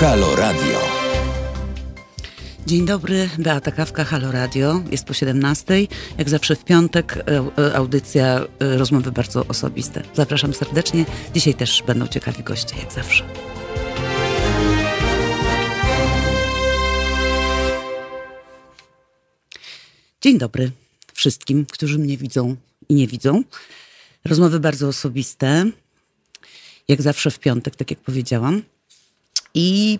Halo Radio. Dzień dobry, Beata Kawka, Halo Radio. Jest po 17. Jak zawsze w piątek e, e, audycja e, rozmowy bardzo osobiste. Zapraszam serdecznie. Dzisiaj też będą ciekawi goście, jak zawsze. Dzień dobry wszystkim, którzy mnie widzą i nie widzą. Rozmowy bardzo osobiste. Jak zawsze w piątek, tak jak powiedziałam. I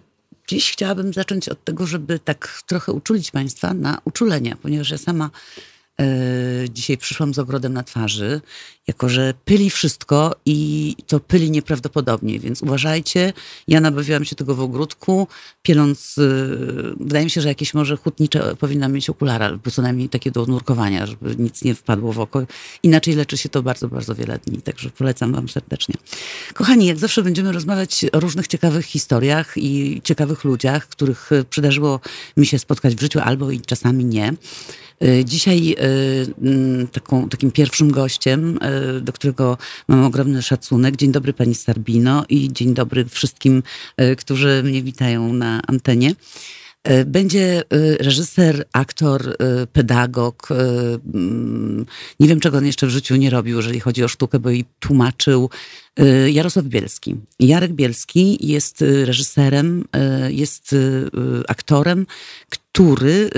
dziś chciałabym zacząć od tego, żeby tak trochę uczulić Państwa na uczulenie, ponieważ ja sama dzisiaj przyszłam z ogrodem na twarzy, jako że pyli wszystko i to pyli nieprawdopodobnie, więc uważajcie. Ja nabawiłam się tego w ogródku, pieląc, e, wydaje mi się, że jakieś może hutnicze powinna mieć okulary, albo co najmniej takie do nurkowania, żeby nic nie wpadło w oko. Inaczej leczy się to bardzo, bardzo wiele dni, także polecam Wam serdecznie. Kochani, jak zawsze będziemy rozmawiać o różnych ciekawych historiach i ciekawych ludziach, których e, przydarzyło mi się spotkać w życiu, albo i czasami nie. E, Dzisiaj e, taką, takim pierwszym gościem, e, do którego mam ogromny szacunek. Dzień dobry pani Sarbino i dzień dobry wszystkim, którzy mnie witają na antenie. Będzie reżyser, aktor, pedagog. mm, Nie wiem, czego on jeszcze w życiu nie robił, jeżeli chodzi o sztukę, bo i tłumaczył. Jarosław Bielski. Jarek Bielski jest reżyserem, jest aktorem, który e,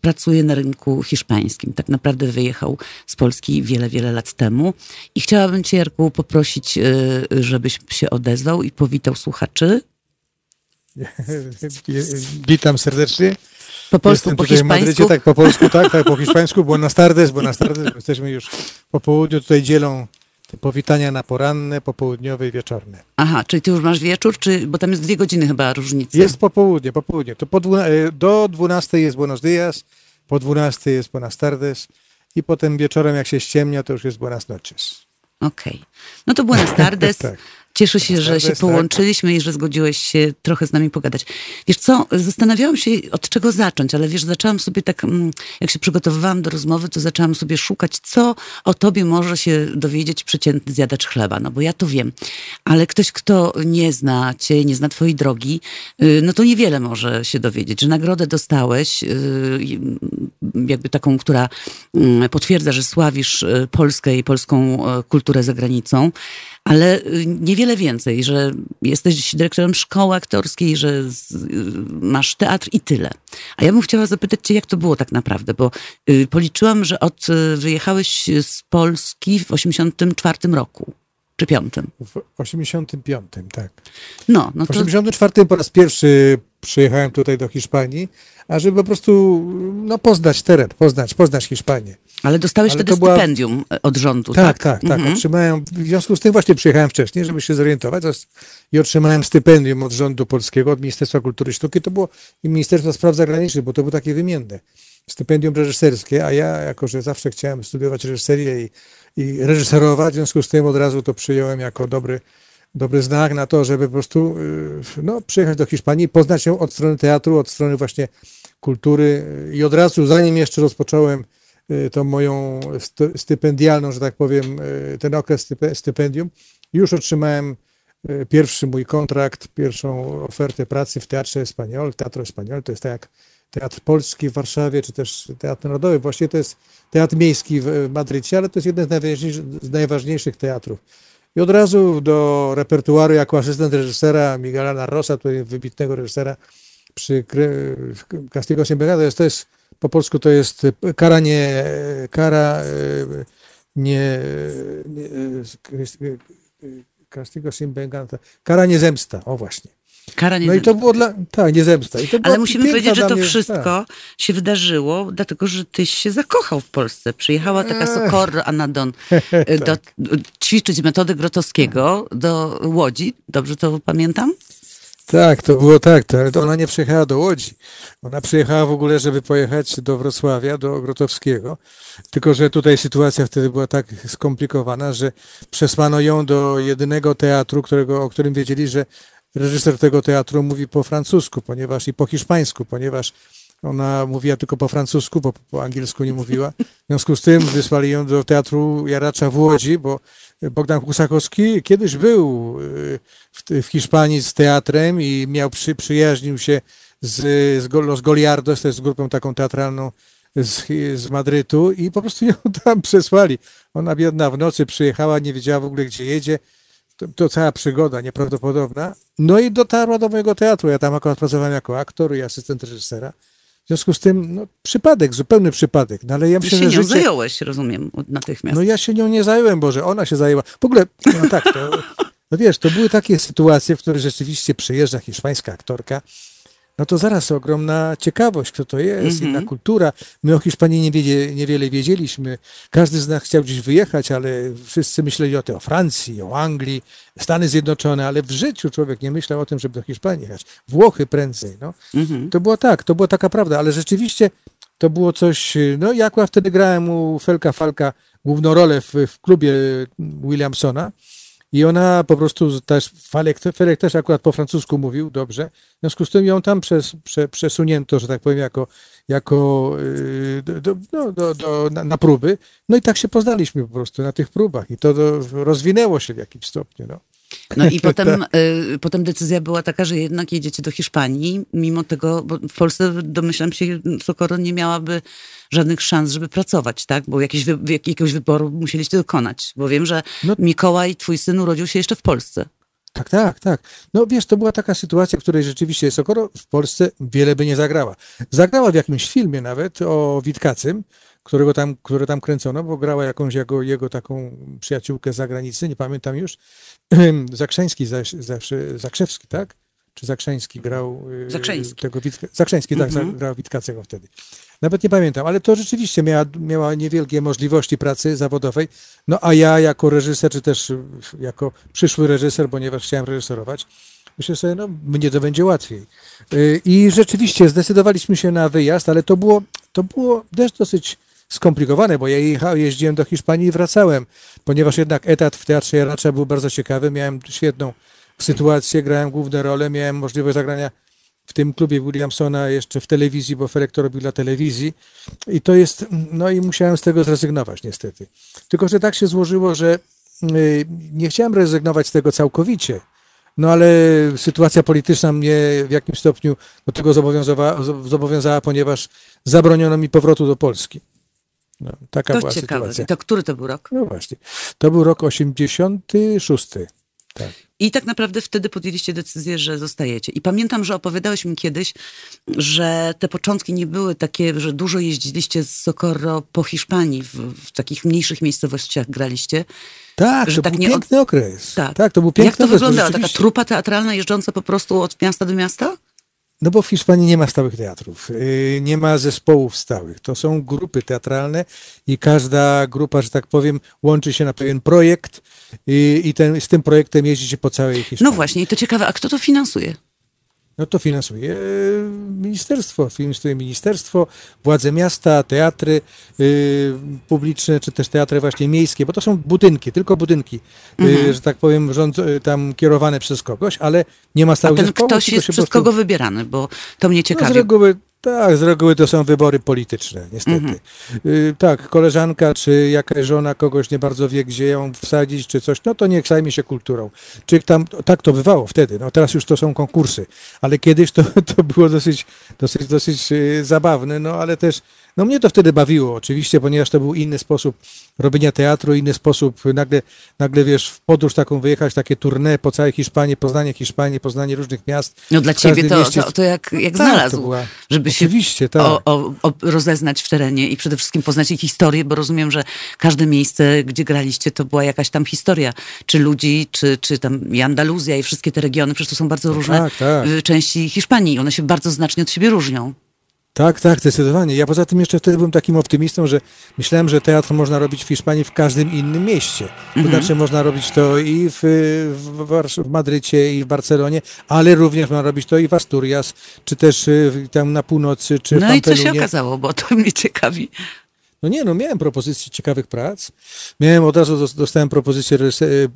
pracuje na rynku hiszpańskim. Tak naprawdę wyjechał z Polski wiele, wiele lat temu. I chciałabym Cię, Jarku, poprosić, e, żebyś się odezwał i powitał słuchaczy. Witam serdecznie. Po polsku, Jestem po w Madrycie, hiszpańsku. tak po polsku, tak, tak po hiszpańsku, buenas tardes, buenas tardes. Jesteśmy już po południu, tutaj dzielą powitania na poranne, popołudniowe i wieczorne. Aha, czyli ty już masz wieczór, czy, bo tam jest dwie godziny chyba różnicy. Jest popołudnie, popołudnie. To po e, do 12 jest buenos dias, po 12 jest buenas tardes i potem wieczorem jak się ściemnia, to już jest buenas noches. Okej. No to buenas tardes. Tak. Cieszę się, że się tak. połączyliśmy i że zgodziłeś się trochę z nami pogadać. Wiesz co, zastanawiałam się od czego zacząć, ale wiesz, zaczęłam sobie tak, mm, jak się przygotowywałam do rozmowy, to zaczęłam sobie szukać, co o tobie może się dowiedzieć przeciętny zjadacz chleba, no bo ja to wiem. Ale ktoś, kto nie zna cię, nie zna twojej drogi, y, no to niewiele może się dowiedzieć, że nagrodę dostałeś, y, jakby taką, która mm, potwierdza, że sławisz y, Polskę i polską e, kulturę za granicą, ale y, niewiele więcej, że jesteś dyrektorem szkoły aktorskiej, że z, y, masz teatr i tyle. A ja bym chciała zapytać cię, jak to było tak naprawdę, bo y, policzyłam, że od wyjechałeś z Polski w 84 roku, czy piątym. W 85, tak. No, no W to 84 po raz pierwszy przyjechałem tutaj do Hiszpanii, a żeby po prostu no, poznać teren, poznać, poznać Hiszpanię. Ale dostałeś ale wtedy była- stypendium e, od rządu, Tak, tak? tak, tak. Mhm. Otrzymałem, w związku z tym właśnie przyjechałem wcześniej, żeby się zorientować i otrzymałem stypendium od rządu polskiego, od Ministerstwa Kultury i Sztuki. To było i Ministerstwa Spraw Zagranicznych, bo to było takie wymienne. Stypendium reżyserskie, a ja, jako że zawsze chciałem studiować reżyserię i, i reżyserować, w związku z tym od razu to przyjąłem jako dobry, dobry znak na to, żeby po prostu y, no, przyjechać do Hiszpanii, poznać ją od strony teatru, od strony właśnie kultury i od razu, zanim jeszcze rozpocząłem tą moją st- stypendialną, że tak powiem, y, ten okres stype- stypendium, już otrzymałem y, pierwszy mój kontrakt, pierwszą ofertę pracy w Teatrze Espaniol. Teatro Espaniol to jest tak jak Teatr Polski w Warszawie, czy też Teatr Narodowy. Właściwie to jest teatr miejski w Madrycie, ale to jest jeden z najważniejszych, z najważniejszych teatrów. I od razu do repertuaru jako asystent reżysera Miguela Narrosa, tutaj wybitnego reżysera przy Sin Pecado. To jest, to jest po polsku to jest kara nie, kara e, nie, nie Castigo Sin Venganza, kara nie zemsta, o właśnie. Kara nie No i to było dla, tak, nie zemsta. Ale musimy powiedzieć, że to mnie- wszystko tak. się wydarzyło, dlatego że tyś się zakochał w Polsce. Przyjechała taka Socorro Anadon do, Tak. ćwiczyć metody Grotowskiego do Łodzi. Dobrze to pamiętam? Tak, to było tak, to, ale to ona nie przyjechała do Łodzi. Ona przyjechała w ogóle, żeby pojechać do Wrocławia, do Grotowskiego. Tylko, że tutaj sytuacja wtedy była tak skomplikowana, że przesłano ją do jedynego teatru, którego, o którym wiedzieli, że reżyser tego teatru mówi po francusku, ponieważ i po hiszpańsku, ponieważ Ona mówiła tylko po francusku, bo po angielsku nie mówiła. W związku z tym wysłali ją do Teatru Jaracza w Łodzi, bo Bogdan Kusakowski kiedyś był y, w, Hiszpanii z teatrem i miał przy, przyjaźnił się z, z Goliardos, to jest grupą taką teatralną z, z Madrytu i po prostu ją tam przesłali. Ona biedna w nocy przyjechała, nie wiedziała w ogóle gdzie jedzie. To, to cała przygoda nieprawdopodobna. No i dotarła do mojego teatru. Ja tam akurat pracowałem jako aktor i asystent reżysera. W związku z tym, no, przypadek, zupełny przypadek. No, ale ja myślę, się że nią życie... zająłeś, rozumiem, natychmiast. No ja się nią nie zająłem, Boże, ona się zajęła. W ogóle, no tak, to, no wiesz, to były takie sytuacje, w których rzeczywiście przyjeżdża hiszpańska aktorka, no to zaraz ogromna ciekawość, kto to jest, Mhm. inna kultura. My o Hiszpanii nie wiedzie, niewiele wiedzieliśmy. Każdy z nas chciał gdzieś wyjechać, ale wszyscy myśleli o tym, o Francji, o Anglii, Stany Zjednoczone, ale w życiu człowiek nie myślał o tym, żeby do Hiszpanii jechać. Włochy prędzej, no. Mhm. To było tak, to była taka prawda, ale rzeczywiście to było coś, no ja akurat wtedy grałem u Felka Falka główną rolę w, w klubie Williamsona i ona po prostu też, Felek, Felek też akurat po francusku mówił dobrze, w związku z tym ją tam przes, prze, przesunięto, że tak powiem, jako, jako yy, do, do, no, do, do, na, na próby, no i tak się poznaliśmy po prostu na tych próbach i to rozwinęło się w jakimś stopniu, no. No i potem, y, potem decyzja była taka, że jednak jedziecie do Hiszpanii, mimo tego, bo w Polsce domyślam się, Sokoro nie miałaby żadnych szans, żeby pracować, tak? Bo jakieś, wy- jakiegoś wyboru musieliście dokonać. Bo wiem, że No- Mikołaj, twój syn, urodził się jeszcze w Polsce. Tak, tak, tak. No wiesz, to była taka sytuacja, w której rzeczywiście Sokoro w Polsce wiele by nie zagrała. Zagrała w jakimś filmie nawet o Witkacym, którego tam, które tam kręcono, bo grała jakąś jego, jego taką przyjaciółkę z zagranicy, nie pamiętam już. Zakrzeński zawsze, Zakrzewski, tak? Czy Zakrzeński grał y, Zakrzeński. tego Witka, Zakrzeński, tak, Mhm. grał Witkacego wtedy. Nawet nie pamiętam, ale to rzeczywiście miała, miała niewielkie możliwości pracy zawodowej. No a ja jako reżyser, czy też jako przyszły reżyser, ponieważ chciałem reżyserować, myślę sobie, no mnie to będzie łatwiej. Y, I rzeczywiście zdecydowaliśmy się na wyjazd, ale to było, to było też dosyć skomplikowane, bo ja jecha- jeździłem do Hiszpanii i wracałem, ponieważ jednak etat w Teatrze Jaracza był bardzo ciekawy, miałem świetną sytuację, grałem główne role, miałem możliwość zagrania w tym klubie Williamsona jeszcze w telewizji, bo Felek to robił dla telewizji i to jest, no i musiałem z tego zrezygnować niestety. Tylko, że tak się złożyło, że y, nie chciałem rezygnować z tego całkowicie, no ale sytuacja polityczna mnie w jakimś stopniu do tego zobowiązała, zobowiązała ponieważ zabroniono mi powrotu do Polski. No, taka To była ciekawe. sytuacja. I to który to był rok? No właśnie. To był rok 86. Tak. I tak naprawdę wtedy podjęliście decyzję, że zostajecie. I pamiętam, że opowiadałeś mi kiedyś, że te początki nie były takie, że dużo jeździliście z Socorro po Hiszpanii, w, w takich mniejszych miejscowościach graliście. Tak, Że to tak był nie piękny okres. Tak. tak, to był piękny Jak to okres. wyglądało? Taka trupa teatralna jeżdżąca po prostu od miasta do miasta? No bo w Hiszpanii nie ma stałych teatrów, yy, nie ma zespołów stałych. To są grupy teatralne i każda grupa, że tak powiem, łączy się na pewien projekt i, i ten, z tym projektem jeździ się po całej Hiszpanii. No właśnie, i to ciekawe, a kto to finansuje? No to finansuje e, ministerstwo, finansuje ministerstwo, władze miasta, teatry y, publiczne, czy też teatry właśnie miejskie, bo to są budynki, tylko budynki, y, że tak powiem, rząd, y, tam kierowane przez kogoś, ale nie ma A stałych ten zespołów. ktoś jest przez prostu- kogo wybierany, bo to mnie No, z ciekawi. reguły, tak, z reguły to są wybory polityczne, niestety. Mhm. Y, tak, koleżanka czy jakaś żona kogoś nie bardzo wie, gdzie ją wsadzić, czy coś, no to niech zajmie się kulturą. Czy tam, tak to bywało wtedy, no teraz już to są konkursy, ale kiedyś to, to było dosyć, dosyć, dosyć y, zabawne, no ale też, no mnie to wtedy bawiło oczywiście, ponieważ to był inny sposób robienia teatru, inny sposób, nagle, nagle wiesz, w podróż taką wyjechać, takie tournée po całej Hiszpanii, poznanie Hiszpanii, poznanie różnych miast. No dla ciebie to, mieście- to, to jak, jak Tak, znalazł, była- żeby się tak. o, o, o, rozeznać w terenie i przede wszystkim poznać ich historię, bo rozumiem, że każde miejsce, gdzie graliście, to była jakaś tam historia, czy ludzi, czy, czy tam i Andaluzja i wszystkie te regiony, przecież to są bardzo różne tak, tak. y, części Hiszpanii i one się bardzo znacznie od siebie różnią. Tak, tak, zdecydowanie. Ja poza tym jeszcze wtedy byłem takim optymistą, że myślałem, że teatr można robić w Hiszpanii w każdym innym mieście. To Mhm. znaczy można robić to i w, w, w Madrycie, i w Barcelonie, ale również można robić to i w Asturias, czy też y, tam na północy, czy w No i co się okazało, bo to mnie ciekawi. No nie, no miałem propozycje ciekawych prac. Miałem od razu dos- dostałem propozycję reżyse- y,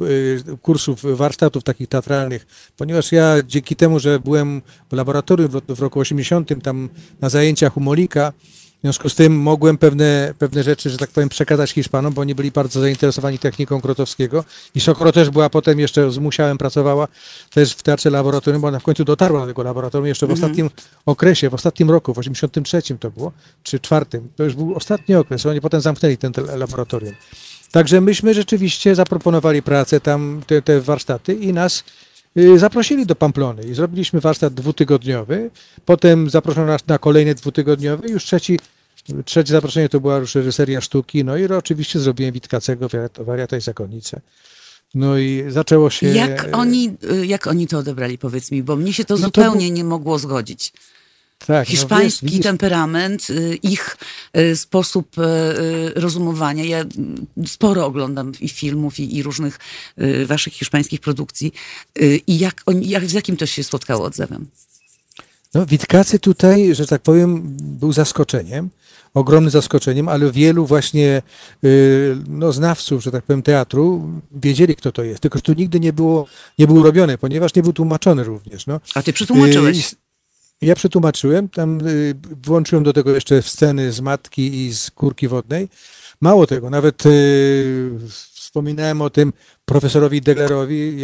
y, kursów, warsztatów takich teatralnych, ponieważ ja dzięki temu, że byłem w laboratorium w roku 80 tam na zajęciach u Molika, w związku z tym mogłem pewne, pewne rzeczy, że tak powiem, przekazać Hiszpanom, bo oni byli bardzo zainteresowani techniką Krotowskiego. I Sokoro też była potem jeszcze z Musiałem pracowała też w teatrze laboratorium, bo ona w końcu dotarła do tego laboratorium jeszcze w ostatnim okresie, w ostatnim roku, w 83 to było, czy czwartym. To już był ostatni okres. Oni potem zamknęli ten te- laboratorium. Także myśmy rzeczywiście zaproponowali pracę tam, te, te warsztaty i nas zaprosili do Pamplony i zrobiliśmy warsztat dwutygodniowy, potem zaproszono nas na kolejny dwutygodniowy, już trzeci, trzecie zaproszenie to była już reżyseria sztuki, no i oczywiście zrobiłem Witkacego, Wariat- Wariata i Zakonnicę. No i zaczęło się... Jak oni, y, jak oni to odebrali, powiedz mi, bo mnie się to No to zupełnie nie mogło zgodzić. Tak, no Hiszpański wiesz, widzisz, temperament, y, ich y, sposób y, rozumowania. Ja sporo oglądam i filmów, i, i różnych waszych hiszpańskich produkcji. I jak, jak, z jakim to się spotkało odzewem? No, Witkacy tutaj, że tak powiem, był zaskoczeniem, ogromnym zaskoczeniem, ale wielu właśnie no, znawców, że tak powiem, teatru wiedzieli, kto to jest. Tylko, że tu nigdy nie było, nie był robiony, ponieważ nie był tłumaczony również. No. A ty przetłumaczyłeś. Ja przetłumaczyłem, tam y, włączyłem do tego jeszcze sceny z matki i z kurki wodnej. Mało tego, nawet y, wspominałem o tym profesorowi Deglerowi,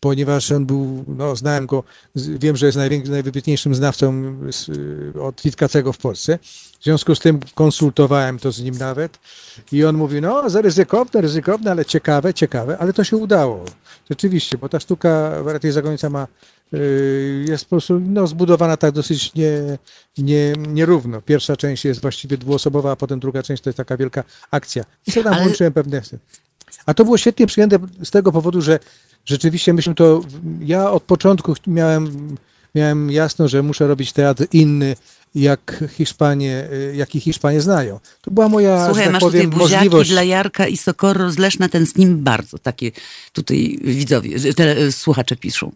ponieważ on był, no znałem go, wiem, że jest najwybitniejszym znawcą y, od Witkacego w Polsce. W związku z tym konsultowałem to z nim nawet i on mówi, no za ryzykowne, ale ciekawe, ciekawe, ale to się udało. Rzeczywiście, bo ta sztuka Wariaty i Zakonnica ma jest po prostu no, zbudowana tak dosyć nie, nie, nierówno. Pierwsza część jest właściwie dwuosobowa, a potem druga część to jest taka wielka akcja. I sobie tam Ale- włączyłem pewne... A to było świetnie przyjęte z tego powodu, że rzeczywiście myśmy to... Ja od początku miałem, miałem jasno, że muszę robić teatr inny, jak Hiszpanie, y, jaki Hiszpanie znają. To była moja, Słuchaj, tak masz powiem, tutaj buziaki możliwość... dla Jarka i Socorro z Leszna, tęsknim bardzo. Takie tutaj widzowie, te, słuchacze piszą.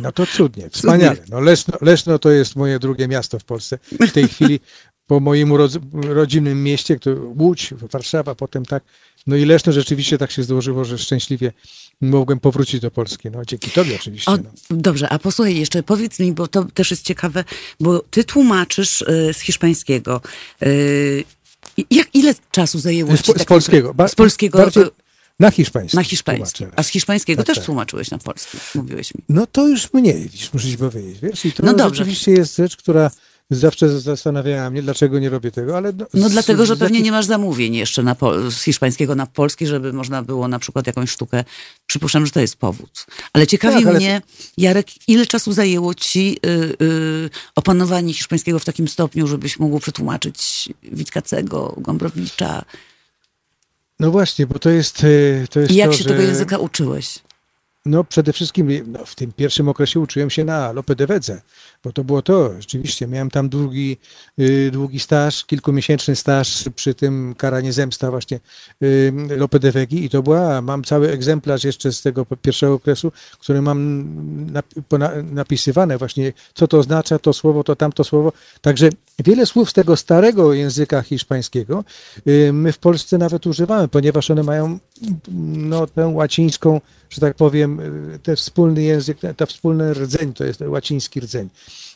No to cudnie, wspaniale. No Leszno, Leszno to jest moje drugie miasto w Polsce. W tej chwili po moim rodzinnym mieście, Łódź, Warszawa, potem tak. No i Leszno rzeczywiście tak się złożyło, że szczęśliwie mogłem powrócić do Polski. No dzięki tobie oczywiście. O, No. dobrze, a posłuchaj jeszcze, powiedz mi, bo to też jest ciekawe, bo ty tłumaczysz y, z hiszpańskiego. Y, jak, ile czasu zajęło Z, ci z tak polskiego. Ba- Z polskiego Bardziej y, na hiszpański. na hiszpański. tłumaczę. A z hiszpańskiego Tak, też tak. tłumaczyłeś na polski, mówiłeś mi. No to już mniej, muszę ci powiedzieć. Wiesz? I to No dobrze. rzeczywiście jest rzecz, która zawsze zastanawiała mnie, dlaczego nie robię tego, ale... No, No dlatego, że pewnie nie masz zamówień jeszcze na z hiszpańskiego na polski, żeby można było na przykład jakąś sztukę. Przypuszczam, że to jest powód. Ale ciekawi Tak, ale- mnie, Jarek, ile czasu zajęło ci y, y, opanowanie hiszpańskiego w takim stopniu, żebyś mógł przetłumaczyć Witkacego, Gombrowicza? No właśnie, bo to jest, e, to jest I jak to, się że... tego języka uczyłeś? No przede wszystkim no, w tym pierwszym okresie uczyłem się na Lope de Vedze, bo to było to, rzeczywiście. Miałem tam długi, y, długi staż, kilkumiesięczny staż przy tym Karanie Zemsta właśnie y, Lope de Vegi i to była, mam cały egzemplarz jeszcze z tego pierwszego okresu, który mam napisywane właśnie, co to oznacza, to słowo, to tamto słowo. Także wiele słów z tego starego języka hiszpańskiego y, my w Polsce nawet używamy, ponieważ one mają no, tę łacińską, że tak powiem, ten wspólny język, ten wspólny rdzeń, to jest łaciński rdzeń.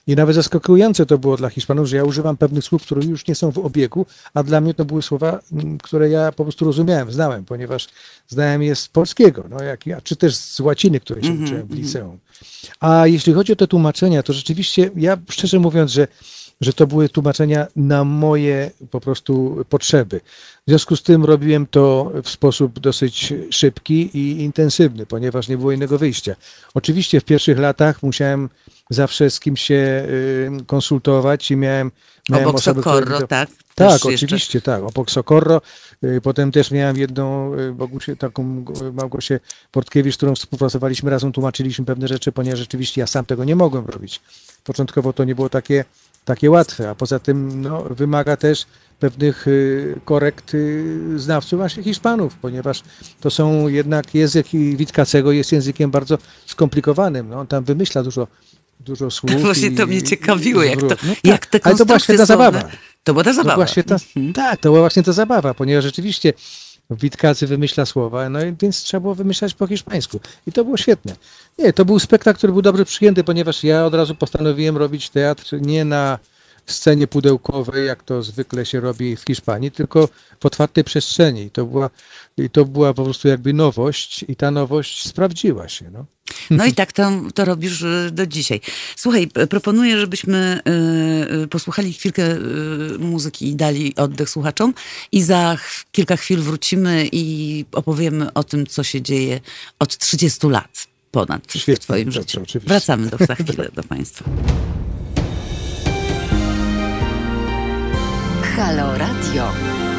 I nawet zaskakujące to było dla Hiszpanów, że ja używam pewnych słów, które już nie są w obiegu, a dla mnie to były słowa, mm, które ja po prostu rozumiałem, znałem, ponieważ znałem je z polskiego, no, jak, czy też z łaciny, której się uczyłem w liceum. A jeśli chodzi o te tłumaczenia, to rzeczywiście, ja szczerze mówiąc, że że to były tłumaczenia na moje po prostu potrzeby. W związku z tym robiłem to w sposób dosyć szybki i intensywny, ponieważ nie było innego wyjścia. Oczywiście w pierwszych latach musiałem zawsze z kimś się y, konsultować i miałem, miałem Obok osoby, które Socorro, to- tak? tak, Też jeszcze- oczywiście, tak. Obok Socorro. Y, Potem też miałem jedną y, Bogusię, taką Małgosię Portkiewicz, z którą współpracowaliśmy razem, tłumaczyliśmy pewne rzeczy, ponieważ rzeczywiście ja sam tego nie mogłem robić. Początkowo to nie było takie, takie łatwe, a poza tym no, wymaga też pewnych korekt znawców właśnie Hiszpanów, ponieważ to są jednak język Witkacego jest językiem bardzo skomplikowanym. No, on tam wymyśla dużo, dużo słów. Właśnie to mnie ciekawiło, i jak to-. No jak te Ale to była świetna zabawa. To była ta To zabawa. była świetna, Mhm. tak, to była właśnie ta zabawa, ponieważ rzeczywiście Witkacy wymyśla słowa, no i więc trzeba było wymyślać po hiszpańsku. I to było świetne. Nie, to był spektakl, który był dobrze przyjęty, ponieważ ja od razu postanowiłem robić teatr nie na scenie pudełkowej, jak to zwykle się robi w Hiszpanii, tylko w otwartej przestrzeni. I to była, i to była po prostu jakby nowość i ta nowość sprawdziła się. No. No i tak to, to robisz y, do dzisiaj. Słuchaj, proponuję, żebyśmy y, posłuchali chwilkę y, muzyki i dali oddech słuchaczom i za ch- kilka chwil wrócimy i opowiemy o tym, co się dzieje od 30 lat ponad w Świetnie, twoim dobrze, życiu. oczywiście. Wracamy do, za chwilę do państwa. Halo Radio.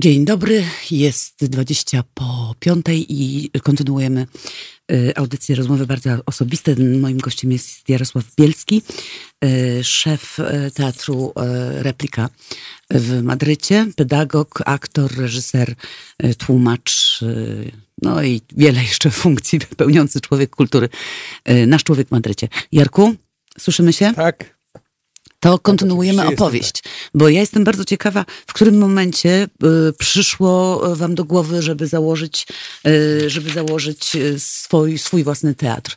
Dzień dobry, jest 20 po piątej i kontynuujemy y, audycję rozmowy bardzo osobiste. Moim gościem jest Jarosław Bielski, y, szef y, teatru Replika w Madrycie, pedagog, aktor, reżyser, tłumacz, no i wiele jeszcze funkcji pełniący człowiek kultury, nasz człowiek w Madrycie. Jarku, słyszymy się? Tak. To kontynuujemy opowieść, bo ja jestem bardzo ciekawa, w którym momencie y, przyszło wam do głowy, żeby założyć, y, żeby założyć y, swój, swój własny teatr.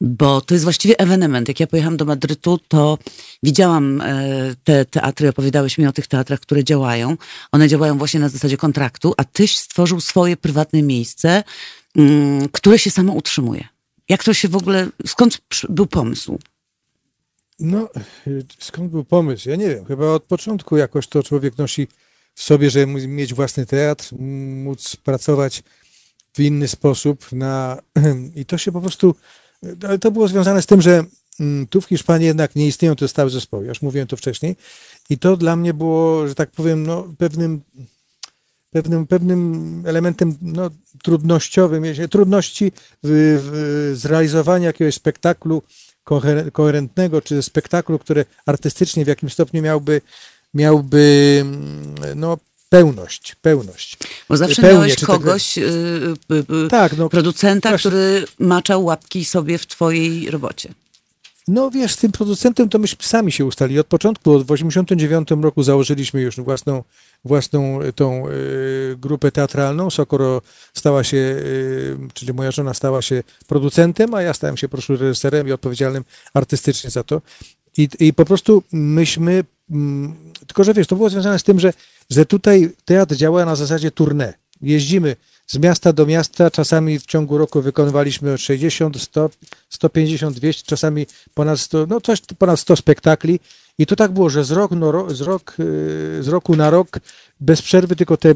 Bo to jest właściwie ewenement. Jak ja pojechałam do Madrytu, to widziałam e, te teatry, opowiadałeś mi o tych teatrach, które działają. One działają właśnie na zasadzie kontraktu, a tyś stworzył swoje prywatne miejsce, mm, które się samo utrzymuje. Jak to się w ogóle, skąd był pomysł? No, skąd był pomysł? Ja nie wiem. Chyba od początku jakoś to człowiek nosi w sobie, żeby mieć własny teatr, móc pracować w inny sposób. Na... I to się po prostu. Ale to było związane z tym, że mm, tu w Hiszpanii jednak nie istnieją te stałe zespoły. Ja już mówiłem to wcześniej. I to dla mnie było, że tak powiem, no, pewnym, pewnym, pewnym elementem no, trudnościowym, trudności w, w zrealizowania jakiegoś spektaklu koherentnego, czy spektaklu, który artystycznie w jakimś stopniu miałby, miałby mm, no, pełność, pełność. Bo zawsze Pełnię, miałeś tak- kogoś, y, y, y, Tak, no, producenta, właśnie. który maczał łapki sobie w twojej robocie. No wiesz, z tym producentem to myśmy sami się ustali. Od początku, od w 1989 roku założyliśmy już własną, własną y, tą y, grupę teatralną. Sokoro stała się, y, czyli moja żona stała się producentem, a ja stałem się po prostu reżyserem i odpowiedzialnym artystycznie za to. I, i po prostu myśmy, mm, tylko że wiesz, to było związane z tym, że, że tutaj teatr działa na zasadzie tournée. Jeździmy z miasta do miasta, czasami w ciągu roku wykonywaliśmy 60, 100, 150, 200, czasami ponad 100, no coś ponad 100 spektakli. I to tak było, że z, rok, no, z, rok, yy, z roku na rok, bez przerwy, tylko te,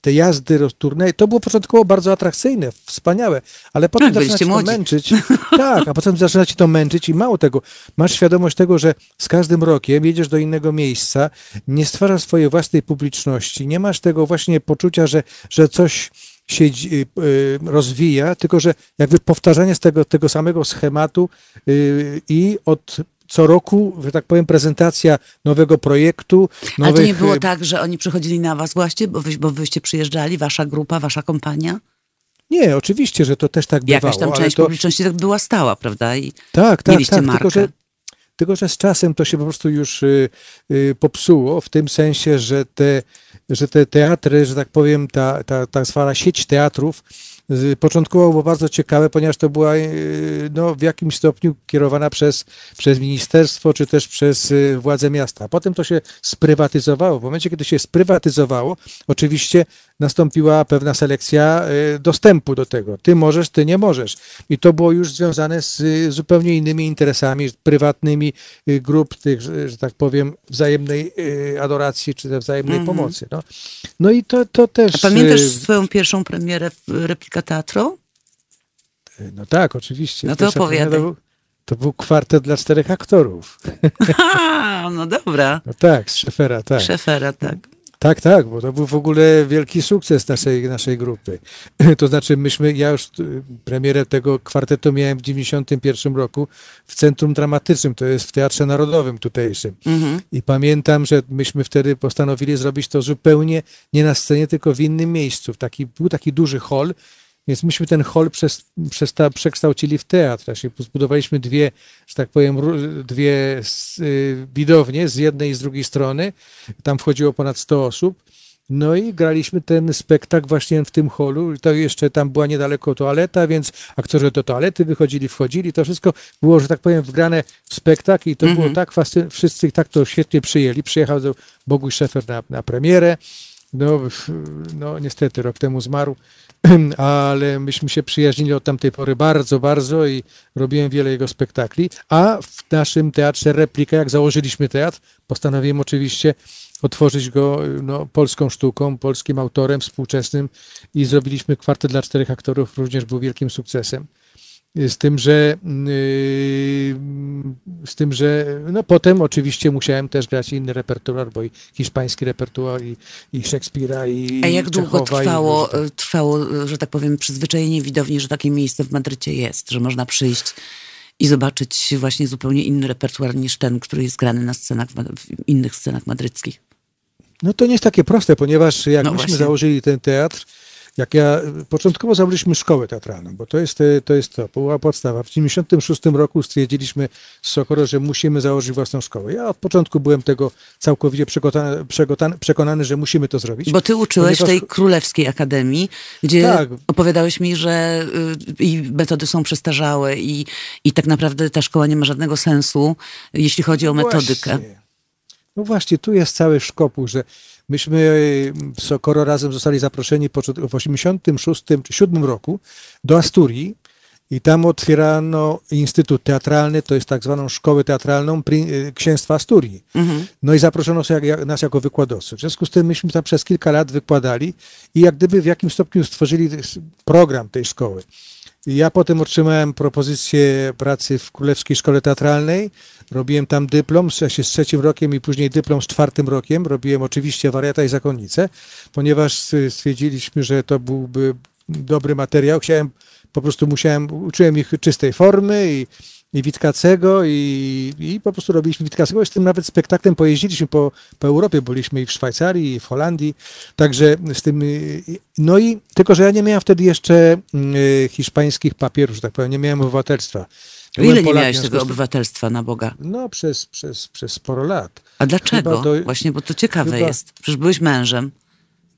te jazdy, turnieje, to było początkowo bardzo atrakcyjne, wspaniałe, ale potem Tak, zaczyna to męczyć. Tak, a potem zaczyna cię to męczyć i mało tego, masz świadomość tego, że z każdym rokiem jedziesz do innego miejsca, nie stwarzasz swojej własnej publiczności, nie masz tego właśnie poczucia, że, że coś się dzi- y, rozwija, tylko że jakby powtarzanie z tego, tego samego schematu y, i od co roku, że tak powiem, prezentacja nowego projektu. Ale Nowych, to nie było y, tak, że oni przychodzili na was właśnie, bo, wy, bo wyście przyjeżdżali, wasza grupa, wasza kompania? Nie, oczywiście, że to też tak bywało. Jakaś tam ale część to, publiczności tak była stała, prawda? I Tak, tak, mieliście tak. markę. Tylko że, tylko, że z czasem to się po prostu już y, y, popsuło, w tym sensie, że te, że te teatry, że tak powiem, ta, ta tak zwana sieć teatrów, początkowo było bardzo ciekawe, ponieważ to była y, no, w jakimś stopniu kierowana przez, przez ministerstwo, czy też przez y, władze miasta. Potem to się sprywatyzowało. W momencie, kiedy się sprywatyzowało, oczywiście nastąpiła pewna selekcja y, dostępu do tego. Ty możesz, ty nie możesz. I to było już związane z y, zupełnie innymi interesami, prywatnymi y, grup tych, że, tak powiem, wzajemnej adoracji, czy wzajemnej Mhm. pomocy. No. no i to, to też... A pamiętasz swoją pierwszą premierę Replika Teatru? No tak, oczywiście. No to Pierwsza opowiadaj. To był, kwartet dla czterech aktorów. A, no dobra. No tak, z Szefera, tak. Szefera, tak. Tak, tak, bo to był w ogóle wielki sukces naszej, naszej grupy. To znaczy, myśmy, ja już y, premierę tego kwartetu miałem w 91 roku w Centrum Dramatycznym, to jest w Teatrze Narodowym tutejszym. Mhm. I pamiętam, że myśmy wtedy postanowili zrobić to zupełnie nie na scenie, tylko w innym miejscu. W Taki, był taki duży hol, Więc myśmy ten hol przez, przez ta, przekształcili w teatr. Właśnie zbudowaliśmy dwie, że tak powiem, dwie y, widownie z jednej i z drugiej strony. Tam wchodziło ponad 100 osób. No i graliśmy ten spektakl właśnie w tym holu. To jeszcze tam była niedaleko toaleta, więc aktorzy do toalety wychodzili, wchodzili. To wszystko było, że tak powiem, wgrane w spektakl i to mm -hmm. było mhm. tak fascynujące. Wszyscy tak to świetnie przyjęli. Przyjechał do Boguś Szefer na, na premierę. No, no niestety rok temu zmarł, ale myśmy się przyjaźnili od tamtej pory bardzo, bardzo i robiłem wiele jego spektakli. A w naszym teatrze Replika, jak założyliśmy teatr, postanowiłem oczywiście otworzyć go no, polską sztuką, polskim autorem współczesnym i zrobiliśmy kwartet dla czterech aktorów, również był wielkim sukcesem. Z tym, że yy, z tym, że no potem oczywiście musiałem też grać inny repertuar, bo i hiszpański repertuar, i, i Szekspira, i A jak długo trwało, i trwało, że tak powiem, przyzwyczajenie widowni, że takie miejsce w Madrycie jest, że można przyjść i zobaczyć właśnie zupełnie inny repertuar niż ten, który jest grany na scenach, w innych scenach madryckich? No to nie jest takie proste, ponieważ jak no myśmy właśnie. założyli ten teatr, jak ja, początkowo założyliśmy szkołę teatralną, bo to jest to, jest to była podstawa. W 1996 roku stwierdziliśmy z Sokoro, że musimy założyć własną szkołę. Ja od początku byłem tego całkowicie przekonany, przekonany że musimy to zrobić. Bo ty uczyłeś ponieważ... tej Królewskiej Akademii, gdzie tak. opowiadałeś mi, że y, i metody są przestarzałe i, i tak naprawdę ta szkoła nie ma żadnego sensu, jeśli chodzi o metodykę. Właśnie. No właśnie, tu jest cały szkopu, że myśmy w Sokoro razem zostali zaproszeni w 1986-1987 roku do Asturii i tam otwierano Instytut Teatralny, to jest tak zwaną szkołę teatralną y, Księstwa Asturii. Mhm. No i zaproszono nas jako wykładowców. W związku z tym myśmy tam przez kilka lat wykładali i jak gdyby w jakimś stopniu stworzyli program tej szkoły. Ja potem otrzymałem propozycję pracy w Królewskiej Szkole Teatralnej. Robiłem tam dyplom z, z trzecim rokiem i później dyplom z czwartym rokiem. Robiłem oczywiście wariata i zakonnicę, ponieważ stwierdziliśmy, że to byłby dobry materiał. Chciałem, po prostu musiałem, uczyłem ich czystej formy i i Witkacego i, i po prostu robiliśmy Witkacego. Z tym nawet spektaklem pojeździliśmy po, po Europie, byliśmy i w Szwajcarii, i w Holandii, także z tym, no i tylko, że ja nie miałem wtedy jeszcze y, hiszpańskich papierów, że tak powiem, nie miałem obywatelstwa. Ja Ile nie miałeś tego obywatelstwa na Boga? No przez, przez, przez sporo lat. A dlaczego? Właśnie, bo to ciekawe chyba, jest. Przecież byłeś mężem.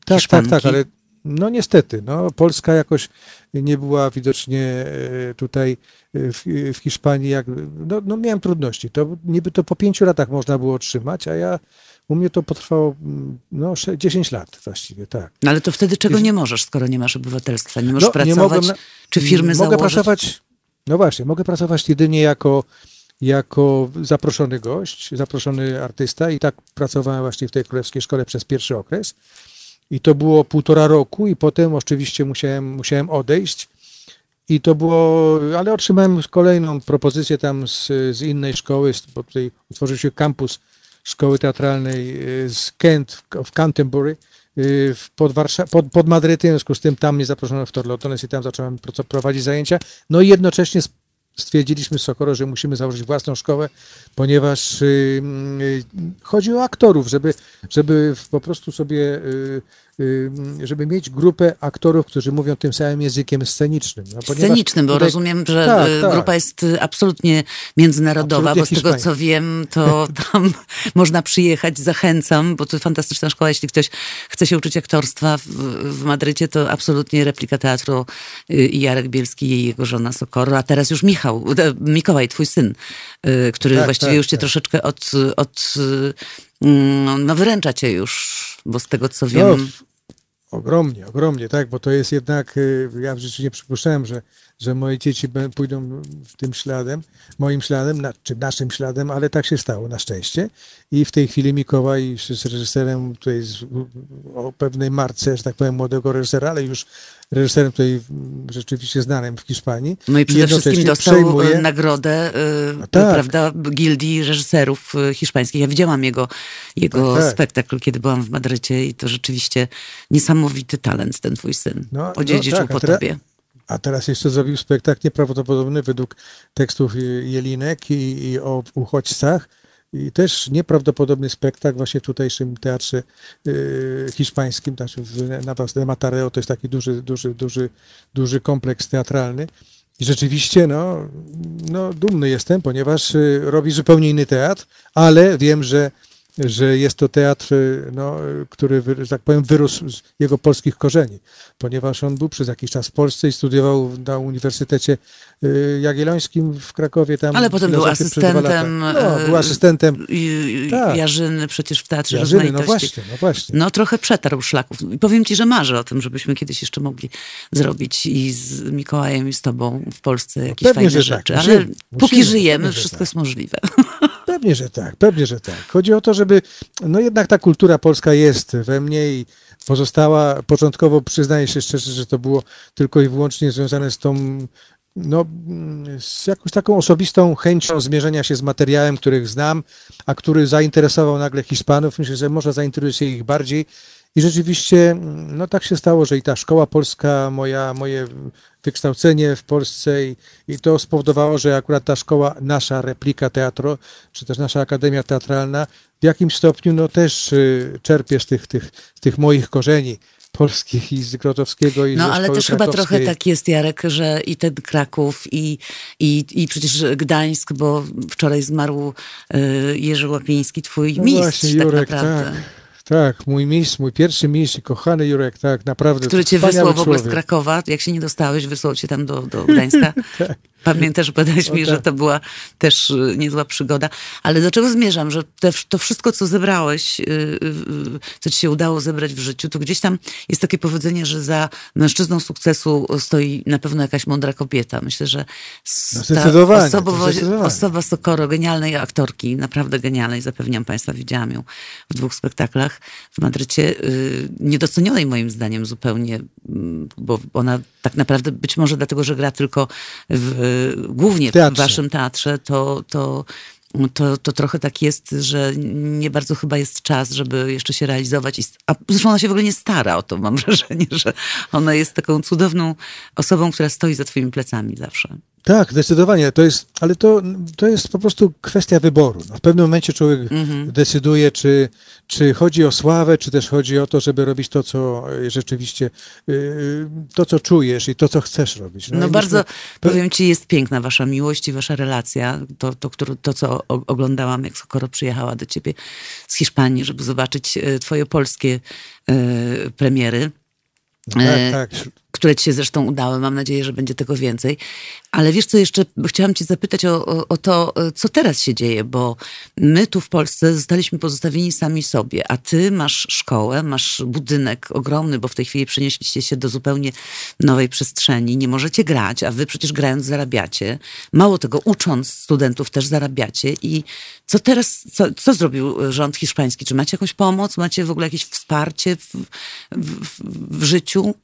Tak, Hiszpanki. tak, tak, ale no niestety, no, Polska jakoś nie była widocznie e, tutaj e, w, w Hiszpanii, jak, no, no miałem trudności. To niby to po pięciu latach można było otrzymać, a ja u mnie to potrwało mm, no, 10 lat właściwie, tak. No ale to wtedy czego nie możesz, skoro nie masz obywatelstwa? Nie możesz no, pracować? Nie czy firmy mogę założyć? pracować, no właśnie, mogę pracować jedynie jako, jako zaproszony gość, zaproszony artysta i tak pracowałem właśnie w tej Królewskiej Szkole przez pierwszy okres. I to było półtora roku i potem oczywiście musiałem, musiałem odejść. I to było, ale otrzymałem kolejną propozycję tam z, z innej szkoły, bo tutaj utworzył się kampus szkoły teatralnej y, z Kent w Canterbury y, pod, Warsza- pod, pod Madrytem, w związku z tym tam mnie zaproszono w Torlotones i tam zacząłem prowadzić zajęcia. No i jednocześnie stwierdziliśmy z Sokoro, że musimy założyć własną szkołę, ponieważ y, y, chodzi o aktorów, żeby, żeby po prostu sobie y, żeby mieć grupę aktorów, którzy mówią tym samym językiem scenicznym. No, scenicznym, bo tutaj... rozumiem, że tak, y, tak. grupa jest y, absolutnie międzynarodowa, absolutnie bo z tego co wiem, to tam można przyjechać, zachęcam, bo to fantastyczna szkoła, jeśli ktoś chce się uczyć aktorstwa w, w Madrycie, to absolutnie replika teatru i Jarek Bielski i jego żona Sokoro, a teraz już Michał, Mikołaj, twój syn, który tak, właściwie tak, już cię tak. troszeczkę od, od mm, no wyręcza cię już, bo z tego co wiem... No, ogromnie, ogromnie, tak, bo to jest jednak, y, ja w życiu nie przypuszczałem, że, że moje dzieci pójdą tym śladem, moim śladem, czy naszym śladem, ale tak się stało, na szczęście. I w tej chwili Mikołaj z reżyserem tutaj z, o pewnej marce, że tak powiem, młodego reżysera, ale już reżyserem tutaj rzeczywiście znanym w Hiszpanii. No i przede wszystkim dostał przejmuje... nagrodę no tak. prawda, Gildii Reżyserów y, Hiszpańskich. Ja widziałam jego, jego tak, tak. spektakl, kiedy byłam w Madrycie i to rzeczywiście niesamowity talent ten twój syn. No, Odziedziczył no po tobie. A teraz jeszcze zrobił spektakl nieprawdopodobny według tekstów Jelinek i, i o uchodźcach i też nieprawdopodobny spektakl właśnie w tutejszym teatrze y, hiszpańskim, znaczy w Navas de Matareo, to jest taki duży, duży, duży, duży kompleks teatralny. I rzeczywiście, no, no, dumny jestem, ponieważ y, robi zupełnie inny teatr, ale wiem, że że jest to teatr, no, który, że tak powiem, wyrósł z jego polskich korzeni, ponieważ on był przez jakiś czas w Polsce i studiował na Uniwersytecie y, Jagiellońskim w Krakowie. Tam Ale potem był asystentem, no, był asystentem tak. Jarzyny przecież w Teatrze Jarzyny, no właśnie, no właśnie. No trochę przetarł szlaków. I powiem ci, że marzę o tym, żebyśmy kiedyś jeszcze mogli zrobić i z Mikołajem i z tobą w Polsce jakieś no pewnie, fajne tak. rzeczy. Tak. Musimy, Ale póki żyjemy, wszystko tak. jest możliwe. Pewnie, że tak, pewnie, że tak. Chodzi o to, żeby, no jednak ta kultura polska jest we mnie i pozostała, początkowo przyznaję się szczerze, że to było tylko i wyłącznie związane z tą, no, z jakąś taką osobistą chęcią zmierzenia się z materiałem, których znam, a który zainteresował nagle Hiszpanów. Myślę, że może zainteresuje ich bardziej. I rzeczywiście, no tak się stało, że i ta szkoła polska, moja, moje wykształcenie w Polsce i, i to spowodowało, że akurat ta szkoła, nasza replika teatru, czy też nasza Akademia Teatralna w jakimś stopniu no też y, czerpie z tych, tych, tych moich korzeni polskich i z Grotowskiego i No ale też chyba trochę tak jest, Jarek, że i ten Kraków i, i, i przecież Gdańsk, bo wczoraj zmarł y, Jerzy Łapiński, twój no mistrz właśnie, tak Jurek, tak naprawdę. Tak. Tak, mój mistrz, mój pierwszy mistrz kochany Jurek, tak, naprawdę. Który cię wysłał w ogóle z Krakowa, jak się nie dostałeś, wysłał cię tam do, do Gdańska. tak. Pamiętasz, powiedziałeś mi, tak. że to była też y, niezła przygoda. Ale do czego zmierzam? Że te, to wszystko, co zebrałeś, yy, yy, co ci się udało zebrać w życiu, to gdzieś tam jest takie powiedzenie, że za mężczyzną sukcesu stoi na pewno jakaś mądra kobieta. Myślę, że no zdecydowanie, osobowość, osoba Sokoro, genialnej aktorki, naprawdę genialnej, zapewniam Państwa, widziałam ją w dwóch spektaklach w Madrycie, niedocenionej moim zdaniem zupełnie, mm, bo ona tak naprawdę być może dlatego, że gra tylko w głównie teatrze. w waszym teatrze, to, to, to, to trochę tak jest, że nie bardzo chyba jest czas, żeby jeszcze się realizować. A zresztą ona się w ogóle nie stara o to, mam wrażenie, że ona jest taką cudowną osobą, która stoi za twoimi plecami zawsze. Tak, zdecydowanie. To jest, ale to, to jest po prostu kwestia wyboru. No, w pewnym momencie człowiek mhm. decyduje, czy, czy chodzi o sławę, czy też chodzi o to, żeby robić to, co rzeczywiście, y, to, co czujesz i to, co chcesz robić. No, no bardzo, myślę, powiem ci, jest piękna wasza miłość i wasza relacja. To, to, to, to co oglądałam, jak Sokoro przyjechała do ciebie z Hiszpanii, żeby zobaczyć y, twoje polskie y, premiery. Tak, tak które ci się zresztą udały. Mam nadzieję, że będzie tego więcej. Ale wiesz co jeszcze, chciałam cię zapytać o, o, o, to, co teraz się dzieje, bo my tu w Polsce zostaliśmy pozostawieni sami sobie, a ty masz szkołę, masz budynek ogromny, bo w tej chwili przenieśliście się do zupełnie nowej przestrzeni, nie możecie grać, a wy przecież grając zarabiacie. Mało tego, ucząc studentów też zarabiacie i co teraz, co, co zrobił rząd hiszpański? Czy macie jakąś pomoc? Macie w ogóle jakieś wsparcie w, w, w życiu?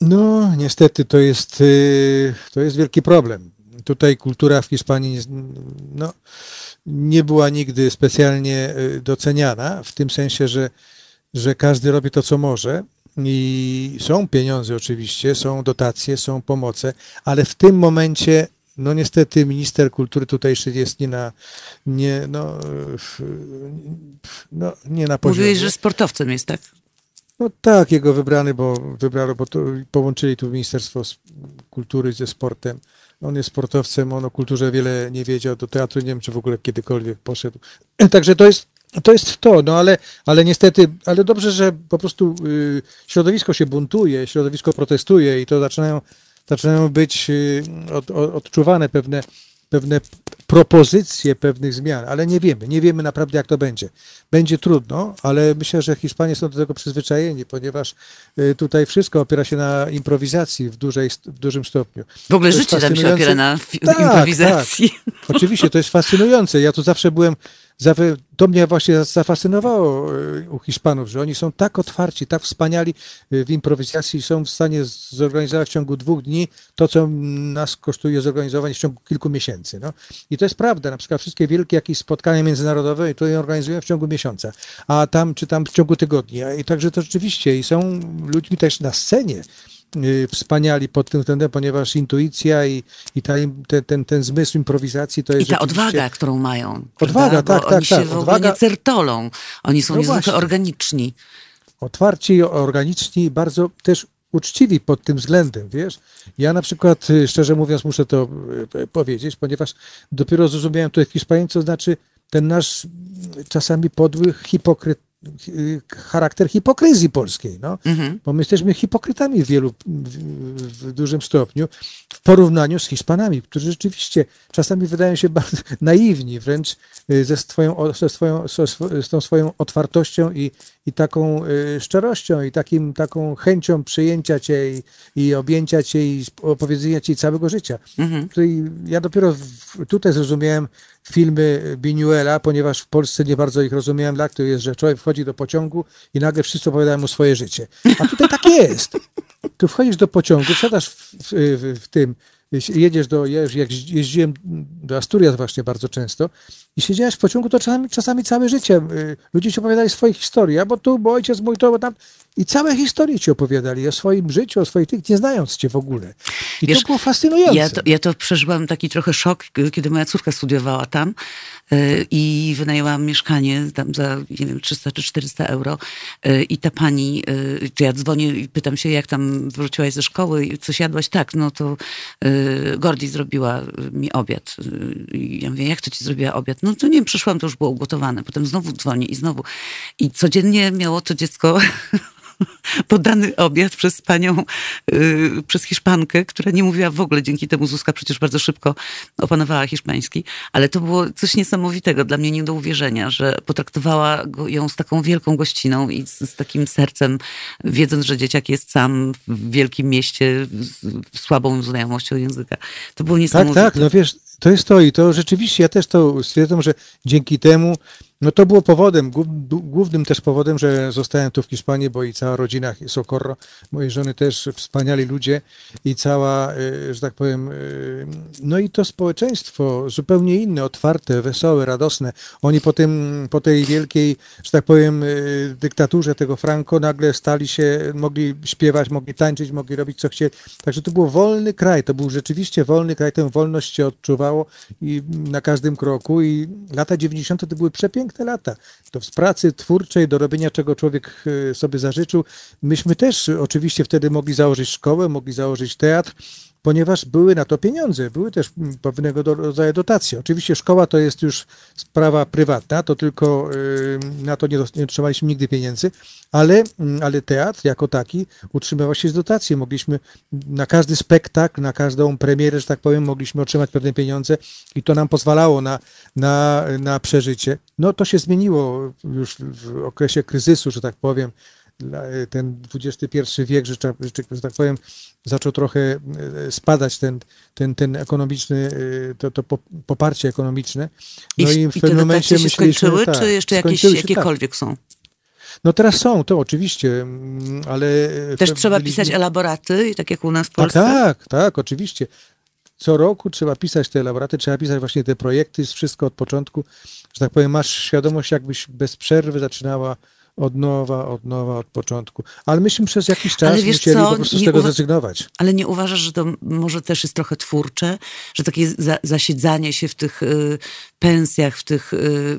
No, niestety to jest, y, to jest wielki problem. Tutaj kultura w Hiszpanii no, nie była nigdy specjalnie y, doceniana, w tym sensie, że, że każdy robi to, co może. I są pieniądze oczywiście, są dotacje, są pomoce, ale w tym momencie no niestety minister kultury tutejszy jest nie na, nie, no, no, nie na poziomie. Mówiłeś, że sportowcem jest, tak? No tak, jego wybrany, bo wybrano, bo to, połączyli tu Ministerstwo Kultury ze sportem. On jest sportowcem, on o kulturze wiele nie wiedział, do teatru nie wiem, czy w ogóle kiedykolwiek poszedł. Także to jest to, jest to no ale, ale niestety, ale dobrze, że po prostu y, środowisko się buntuje, środowisko protestuje i to zaczynają, zaczynają być y, od, od, odczuwane pewne pewne propozycje pewnych zmian, ale nie wiemy, nie wiemy naprawdę jak to będzie. Będzie trudno, ale myślę, że Hiszpanie są do tego przyzwyczajeni, ponieważ y, tutaj wszystko opiera się na improwizacji w, dużej, w dużym stopniu. W ogóle życie tam się opiera na tak, improwizacji. Tak. Oczywiście, to jest fascynujące. Ja tu zawsze byłem to mnie właśnie zafascynowało e, u Hiszpanów, że oni są tak otwarci, tak wspaniali e, w improwizacji, są w stanie zorganizować w ciągu dwóch dni to, co nas kosztuje zorganizować w ciągu kilku miesięcy. No. I to jest prawda, na przykład wszystkie wielkie jakieś spotkania międzynarodowe to je organizują w ciągu miesiąca, a tam czy tam w ciągu tygodnia. I także to rzeczywiście, i są ludźmi też na scenie, y, wspaniali pod tym względem, ponieważ intuicja i, i ta, ten, ten, ten zmysł improwizacji to I jest ta rzeczywiście- odwaga, którą mają. Odwaga, prawda? tak, Bo tak, oni się tak, w ogóle odwaga. nie certolą. Oni są No niezwykle organiczni. otwarci, organiczni i bardzo też uczciwi pod tym względem, wiesz. Ja na przykład, y, szczerze mówiąc, muszę to y, powiedzieć, ponieważ dopiero zrozumiałem to w Hiszpanii, co znaczy ten nasz czasami podły hipokryt, y, charakter hipokryzji polskiej, no. Mhm. Bo my jesteśmy hipokrytami w wielu, w, w dużym stopniu w porównaniu z Hiszpanami, którzy rzeczywiście czasami wydają się bardzo naiwni, wręcz y, ze, swoją, ze, swoją, ze z tą swoją otwartością i, i taką y, szczerością i takim, taką chęcią przyjęcia cię i, i objęcia cię i opowiedzenia ci całego życia. Mhm. Ja dopiero w, tutaj zrozumiałem filmy Binuela, ponieważ w Polsce nie bardzo ich rozumiałem, dla to jest, że człowiek wchodzi do pociągu i nagle wszyscy opowiadają mu swoje życie. A tutaj tak jest. Tu wchodzisz do pociągu, wsiadasz w, w, w, w tym, jedziesz do, ja już jak jeździłem do Asturias właśnie bardzo często i siedziałeś w pociągu, to czasami, czasami całe życie y, ludzie ci opowiadali swoje historie, bo tu, bo ojciec mój to, bo tam i całe historie ci opowiadali o swoim życiu, o swoich tych, nie znając cię w ogóle. I Wiesz, to było fascynujące. Ja to, ja to przeżyłam taki trochę szok, kiedy moja córka studiowała tam y, i wynajęłam mieszkanie tam za, nie wiem, 300 czy 400 euro y, i ta pani, y, to ja dzwonię i pytam się, jak tam wróciłaś ze szkoły i coś jadłaś? Tak, no to y, Gordi zrobiła mi obiad. Y, I ja mówię, jak to ci zrobiła obiad? No to nie wiem, przyszłam, to już było ugotowane. Potem znowu dzwonię i znowu. I codziennie miało to dziecko podany obiad przez panią, y, przez Hiszpankę, która nie mówiła w ogóle, dzięki temu Zuzka przecież bardzo szybko opanowała hiszpański, ale to było coś niesamowitego, dla mnie nie do uwierzenia, że potraktowała go, ją z taką wielką gościną i z, z takim sercem, wiedząc, że dzieciak jest sam w wielkim mieście z, z słabą znajomością języka. To było Tak, niesamowite. tak, no wiesz, to jest to i to rzeczywiście, ja też to stwierdzam, że dzięki temu, no to było powodem, głównym też powodem, że zostałem tu w Hiszpanii, bo i cała rodzina Socorro, mojej żony też wspaniali ludzie i cała, y, że tak powiem, y, no i to społeczeństwo zupełnie inne, otwarte, wesołe, radosne. Oni po tym, po tej wielkiej, że tak powiem, y, dyktaturze tego Franco nagle stali się, mogli śpiewać, mogli tańczyć, mogli robić co chcieli. Także to był wolny kraj, to był rzeczywiście wolny kraj, tę wolność się odczuwało i na każdym kroku i lata 90. to były przepiękne lata. To z pracy twórczej, do robienia czego człowiek y, sobie zażyczył. Myśmy też y, oczywiście wtedy mogli założyć szkołę, mogli założyć teatr, ponieważ były na to pieniądze, były też mm, pewnego rodzaju dotacje. Oczywiście szkoła to jest już sprawa prywatna, to tylko y, na to nie otrzymaliśmy nigdy pieniędzy, ale, mm, ale teatr jako taki utrzymywał się z dotacji. Mogliśmy na każdy spektakl, na każdą premierę, że tak powiem, mogliśmy otrzymać pewne pieniądze i to nam pozwalało na, na, na przeżycie. No to się zmieniło już w okresie kryzysu, że tak powiem. Dla- Ten XXI wiek, że, że, tak powiem, zaczął trochę e, spadać ten, ten, ten ekonomiczny, e, to, to po- poparcie ekonomiczne. No I, i, w pewnym momencie się skończyły, tak, czy jeszcze jakieś, tak. jakiekolwiek są? No teraz są, to oczywiście, mm, ale... e, Też trzeba pisać elaboraty, tak jak u nas w tak, Polsce? tak, tak, oczywiście. Co roku trzeba pisać te elaboraty, trzeba pisać właśnie te projekty, wszystko od początku. Że tak powiem, masz świadomość, jakbyś bez przerwy zaczynała od nowa, od nowa, od początku. Ale myśmy przez jakiś czas wiesz musieli co, po prostu z tego zrezygnować. Ale nie uważasz, że to może też jest trochę twórcze, że takie za, zasiedzanie się w tych y, pensjach, w tych, y,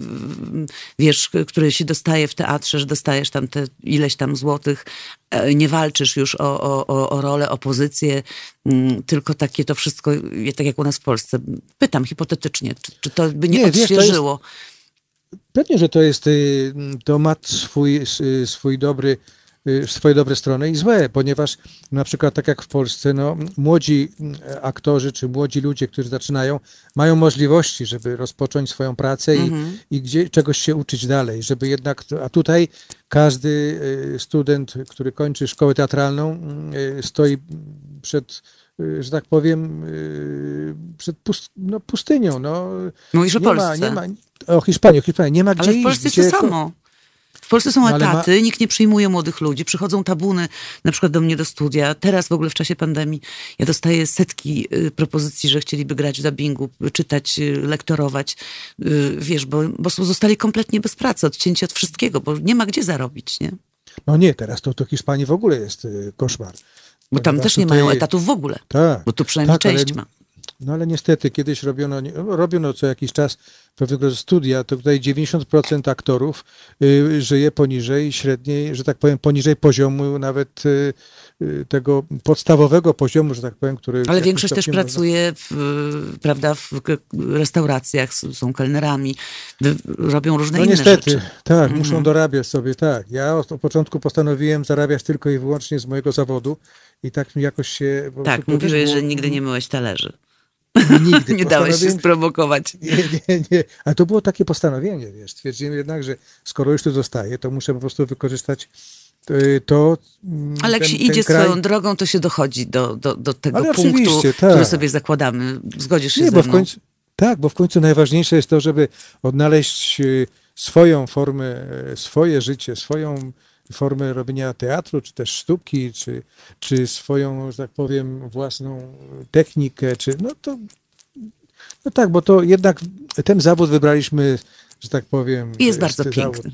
wiesz, które się dostaje w teatrze, że dostajesz tam te ileś tam złotych, e, nie walczysz już o, o, o, o rolę, o pozycję, mm, tylko takie to wszystko, tak jak u nas w Polsce. Pytam hipotetycznie, czy, czy to by nie, Nie, wiesz, odświeżyło? Pewnie, że to jest, y, to ma swój, y, swój dobry, y, swoje dobre strony i złe, ponieważ na przykład tak jak w Polsce, no, młodzi aktorzy czy młodzi ludzie, którzy zaczynają, mają możliwości, żeby rozpocząć swoją pracę i, Mhm. i gdzie, czegoś się uczyć dalej, żeby jednak, a tutaj każdy student, który kończy szkołę teatralną, stoi przed, że tak powiem, y, przed pust, no, pustynią. No, Mówisz o nie ma, Polsce. nie ma, o Hiszpanii, o Hiszpanii. Nie ma gdzie Ale w Polsce iść. jest to samo. W Polsce są No, ale ma- etaty, nikt nie przyjmuje młodych ludzi, przychodzą tabuny na przykład do mnie do studia. Teraz w ogóle w czasie pandemii ja dostaję setki y, propozycji, że chcieliby grać w dubbingu, y, czytać, y, lektorować, y, wiesz, bo, bo są- zostali kompletnie bez pracy, odcięci od wszystkiego, bo nie ma gdzie zarobić, nie? No nie, teraz to, to Hiszpanii w ogóle jest y, koszmar. Bo tam też nie tutaj- mają etatów w ogóle. Tak. Bo tu przynajmniej tak, ale- część ma. No ale niestety kiedyś robiono, robiono co jakiś czas pewnego studia, to tutaj 90% aktorów y, żyje poniżej średniej, że tak powiem, poniżej poziomu nawet y, y, tego podstawowego poziomu, że tak powiem, który... Ale większość też można- pracuje w, prawda, w restauracjach, są kelnerami, robią różne No inne niestety, rzeczy. tak, Mhm. muszą dorabiać sobie, tak. Ja od początku postanowiłem zarabiać tylko i wyłącznie z mojego zawodu i tak mi jakoś się... Tak, mówiłeś, było- że nigdy nie myłeś talerzy. Nigdy. Nie dałeś się sprowokować. Nie, nie, nie. Ale to było takie postanowienie, wiesz. Stwierdziłem jednak, że skoro już tu zostaję, to muszę po prostu wykorzystać y, to. mm, Ale jak ten- się idzie kraj. swoją drogą, to się dochodzi do, do, do tego Ale punktu, tak. który sobie zakładamy. Zgodzisz się Nie, ze bo mną? w końcu. Tak, bo w końcu najważniejsze jest to, żeby odnaleźć y, swoją formę, y, swoje życie, swoją formę robienia teatru, czy też sztuki, czy, czy swoją, że tak powiem, własną technikę, czy no to. No tak, bo to jednak ten zawód wybraliśmy, że tak powiem. I jest bardzo piękny.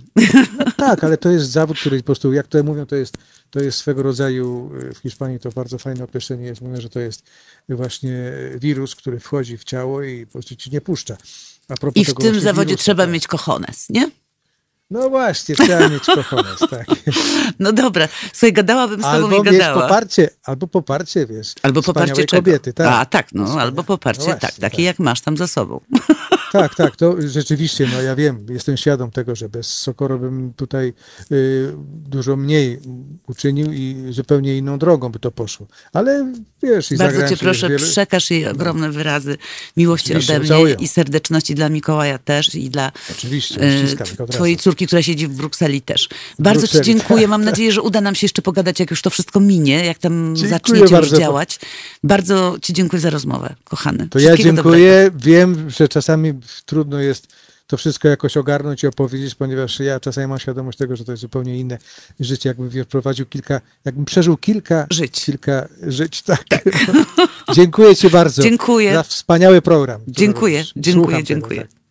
No tak, ale to jest zawód, który po prostu, jak to mówią, to jest, to jest swego rodzaju, w Hiszpanii to bardzo fajne określenie jest, mówią, że to jest właśnie wirus, który wchodzi w ciało i po prostu ci nie puszcza. I w tym zawodzie wirusa, trzeba tak. mieć kochones, nie? No właśnie, trzeba mieć kochones, tak. No dobra, słuchaj, gadałabym z tobą Albo i mieć gadała. poparcie, albo poparcie, wiesz, Albo wspaniałej poparcie czego? kobiety, tak. A, tak, no, albo poparcie, No właśnie, tak, takie jak masz tam za sobą. Tak, tak, to rzeczywiście, no ja wiem, jestem świadom tego, że bez Sokoro bym tutaj y, dużo mniej uczynił i zupełnie inną drogą by to poszło. Ale wiesz, i Bardzo cię proszę, wiele... przekaż jej ogromne wyrazy miłości Oczywiście, ode mnie całuję. i serdeczności dla Mikołaja też i dla Oczywiście, razu. twojej córki, która siedzi w Brukseli też. Bardzo Brukseli, ci dziękuję. tak. Mam nadzieję, że uda nam się jeszcze pogadać, jak już to wszystko minie, jak tam Dziękuję zaczniecie już bardzo. działać. Bardzo ci dziękuję za rozmowę, kochany. To ja dziękuję. Wiem, że czasami trudno jest to wszystko jakoś ogarnąć i opowiedzieć, ponieważ ja czasami mam świadomość tego, że to jest zupełnie inne życie. Jakbym wprowadził kilka, jakbym przeżył kilka Żyć. Kilka żyć, tak. dziękuję Ci bardzo. Dziękuję. Za wspaniały program. Dziękuję, robisz. dziękuję, Słucham dziękuję. Tego, tak.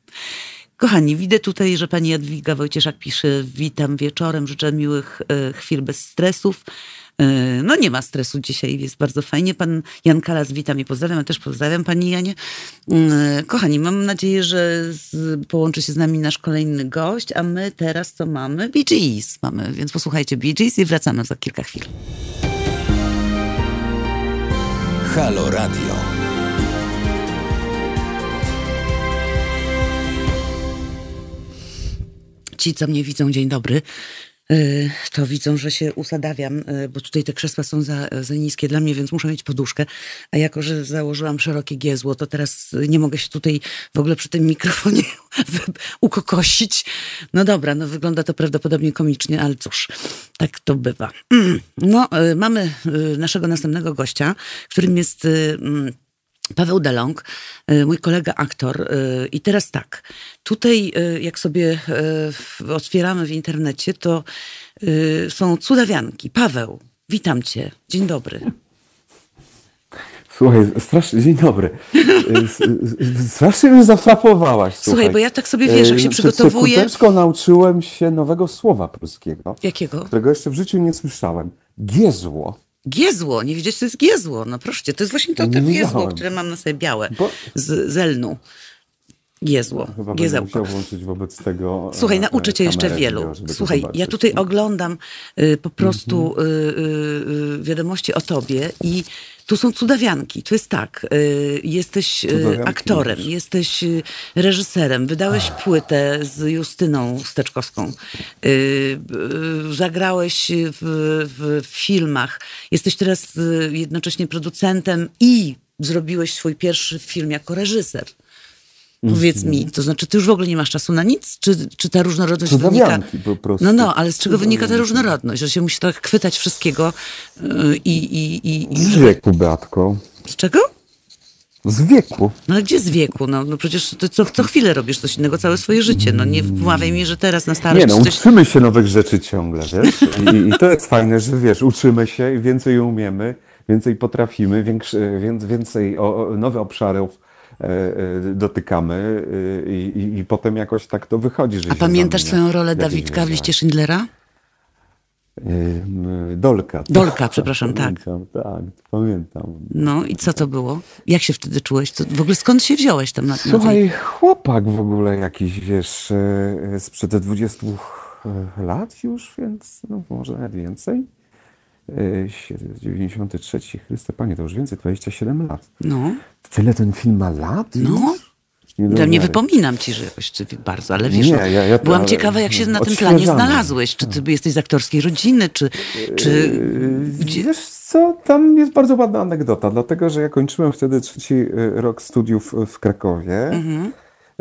Kochani, widzę tutaj, że pani Jadwiga Wojcieszak pisze witam wieczorem, życzę miłych e, chwil bez stresów. E, no nie ma stresu dzisiaj, jest bardzo fajnie. Pan Jan Kalas, witam i pozdrawiam. Ja też pozdrawiam pani Janie. E, kochani, mam nadzieję, że połączy się z nami nasz kolejny gość, a my teraz co mamy? Bee Gees mamy, więc posłuchajcie Bee Gees i wracamy za kilka chwil. Halo Radio. Ci, co mnie widzą, dzień dobry, to widzą, że się usadawiam, y, bo tutaj te krzesła są za, za niskie dla mnie, więc muszę mieć poduszkę. A jako, że założyłam szerokie giezło, to teraz nie mogę się tutaj w ogóle przy tym mikrofonie ukokosić. No dobra, no wygląda to prawdopodobnie komicznie, ale cóż, tak to bywa. No, y, mamy y, naszego następnego gościa, którym jest... Paweł Delong, y, mój kolega aktor. y, I teraz tak, tutaj y, jak sobie otwieramy w internecie, to są cudawianki. Paweł, witam cię. Dzień dobry. Słuchaj, strasznie, dzień dobry. Strasznie mnie zafrapowałaś. Słuchaj, bo ja tak sobie, wiesz, jak się przygotowuję- Przed nauczyłem się nowego słowa polskiego, Jakiego? którego jeszcze w życiu nie słyszałem. Giezło. Giezło. Nie wiedzieć, co jest giezło. No proszę cię, to jest właśnie to, to giezło, które mam na sobie białe. Bo- Z, z lnu. Giezło. Chyba Giezełko. musiał włączyć wobec tego Słuchaj, e, nauczę cię jeszcze wielu. to Słuchaj, ja tutaj oglądam y, po prostu y, y, y, wiadomości o tobie i tu są cudawianki. Tu jest tak, y, jesteś y, aktorem, jesteś y, reżyserem, wydałeś płytę z Justyną Steczkowską, zagrałeś w, w, filmach, jesteś teraz jednocześnie producentem i zrobiłeś swój pierwszy film jako reżyser. Powiedz mi, to znaczy ty już w ogóle nie masz czasu na nic? Czy, czy ta różnorodność wynika... Po prostu. No, no, ale z czego wynika ta różnorodność? Że się musi tak chwytać wszystkiego yy, i... i, i, i Z wieku, Beatko. z czego? Z wieku. No ale gdzie z wieku? No, no przecież ty co, co chwilę robisz coś innego całe swoje życie. No nie wmawiaj mi, że teraz na starość Nie no, coś... uczymy się nowych rzeczy ciągle, wiesz? I, I to jest fajne, że wiesz, uczymy się i więcej umiemy, więcej potrafimy, większy, więc, więcej o, o, nowe obszarów dotykamy e, i, i, potem jakoś tak to wychodzi, że A pamiętasz swoją rolę Dawidka w liście Schindlera? Dolka. Dolka, przepraszam, tak. Pamiętam, tak, pamiętam. No i co to było? Jak się wtedy czułeś? Co, w ogóle skąd się wziąłeś tam na, na tej... Słuchaj, chłopak w ogóle jakiś, wiesz, e, sprzed 20 lat już, więc no może nawet więcej. E, sie- 93, Chryste Panie, to już więcej, 27 lat. No, Tyle ten film ma lat? no. Nie Ja nie wypominam ci, że jakoś bardzo, ale wiesz, Nie, no, ja- ja to- byłam ale- ciekawa, jak się na tym planie znalazłeś. Czy ty jesteś z aktorskiej rodziny, czy... czy Yy, Wiesz co, tam jest bardzo ładna anegdota, dlatego że ja kończyłem wtedy trzeci y, rok studiów w Krakowie Mhm.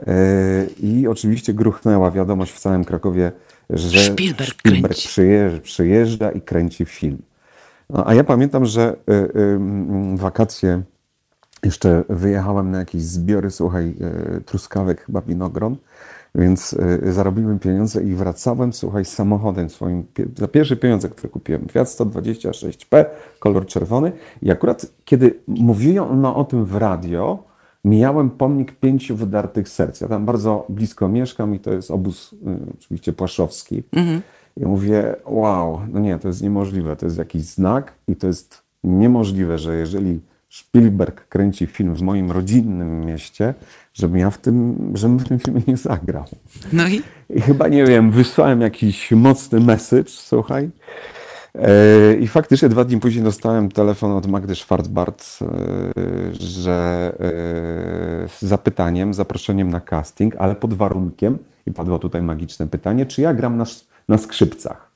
Yy, i oczywiście gruchnęła wiadomość w całym Krakowie, że Spielberg kręci. przyjeżdża, przyjeżdża i kręci film. No, a ja pamiętam, że y, y, mm, wakacje jeszcze wyjechałem na jakieś zbiory, słuchaj, y, truskawek, chyba winogron, więc zarobiłem pieniądze i wracałem, słuchaj, samochodem swoim, za pierwsze pieniądze, które kupiłem, Fiat 126P, kolor czerwony i akurat kiedy mówiono o tym w radio, mijałem pomnik pięciu wydartych serc. Ja tam bardzo blisko mieszkam i to jest obóz y, oczywiście płaszowski. Ja mówię, wow, no nie, to jest niemożliwe, to jest jakiś znak i to jest niemożliwe, że jeżeli Spielberg kręci film w moim rodzinnym mieście, żebym ja w tym, żebym w tym filmie nie zagrał. no i... I chyba, nie wiem, wysłałem jakiś mocny message, słuchaj. E, I faktycznie dwa dni później dostałem telefon od Magdy Schwarzbart, e, że e, z zapytaniem, zaproszeniem na casting, ale pod warunkiem, i padło tutaj magiczne pytanie, czy ja gram na, sz- na skrzypcach.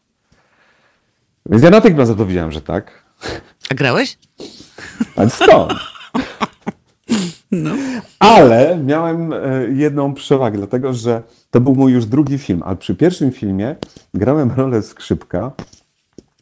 Więc ja natychmiast odpowiedziałem, że tak. A grałeś? A stąd. Ale miałem e, jedną przewagę, dlatego że to był mój już drugi film, ale przy pierwszym filmie grałem rolę skrzypka,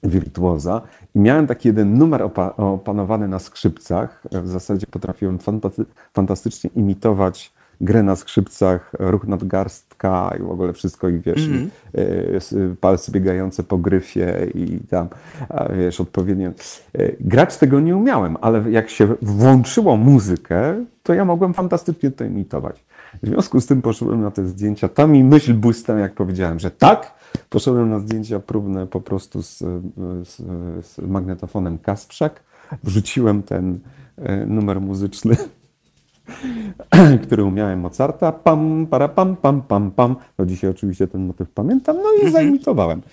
wirtuoza i miałem taki jeden numer opa- opanowany na skrzypcach. W zasadzie potrafiłem fantasty- fantastycznie imitować grę na skrzypcach, ruch nadgarstka i w ogóle wszystko i wiesz, i, e, s- palce biegające po gryfie i tam, a, wiesz, odpowiednio. E, Grać tego nie umiałem, ale jak się włączyło muzykę, to ja mogłem fantastycznie to imitować. W związku z tym poszedłem na te zdjęcia. Tam mi myśl błysnęła, jak powiedziałem, że tak. Poszedłem na zdjęcia próbne po prostu z, z, z magnetofonem Kasprzak. Wrzuciłem ten e, numer muzyczny który umiałem Mozarta, pam, para, pam, pam, pam, pam. No dzisiaj oczywiście ten motyw pamiętam, no i zaimitowałem.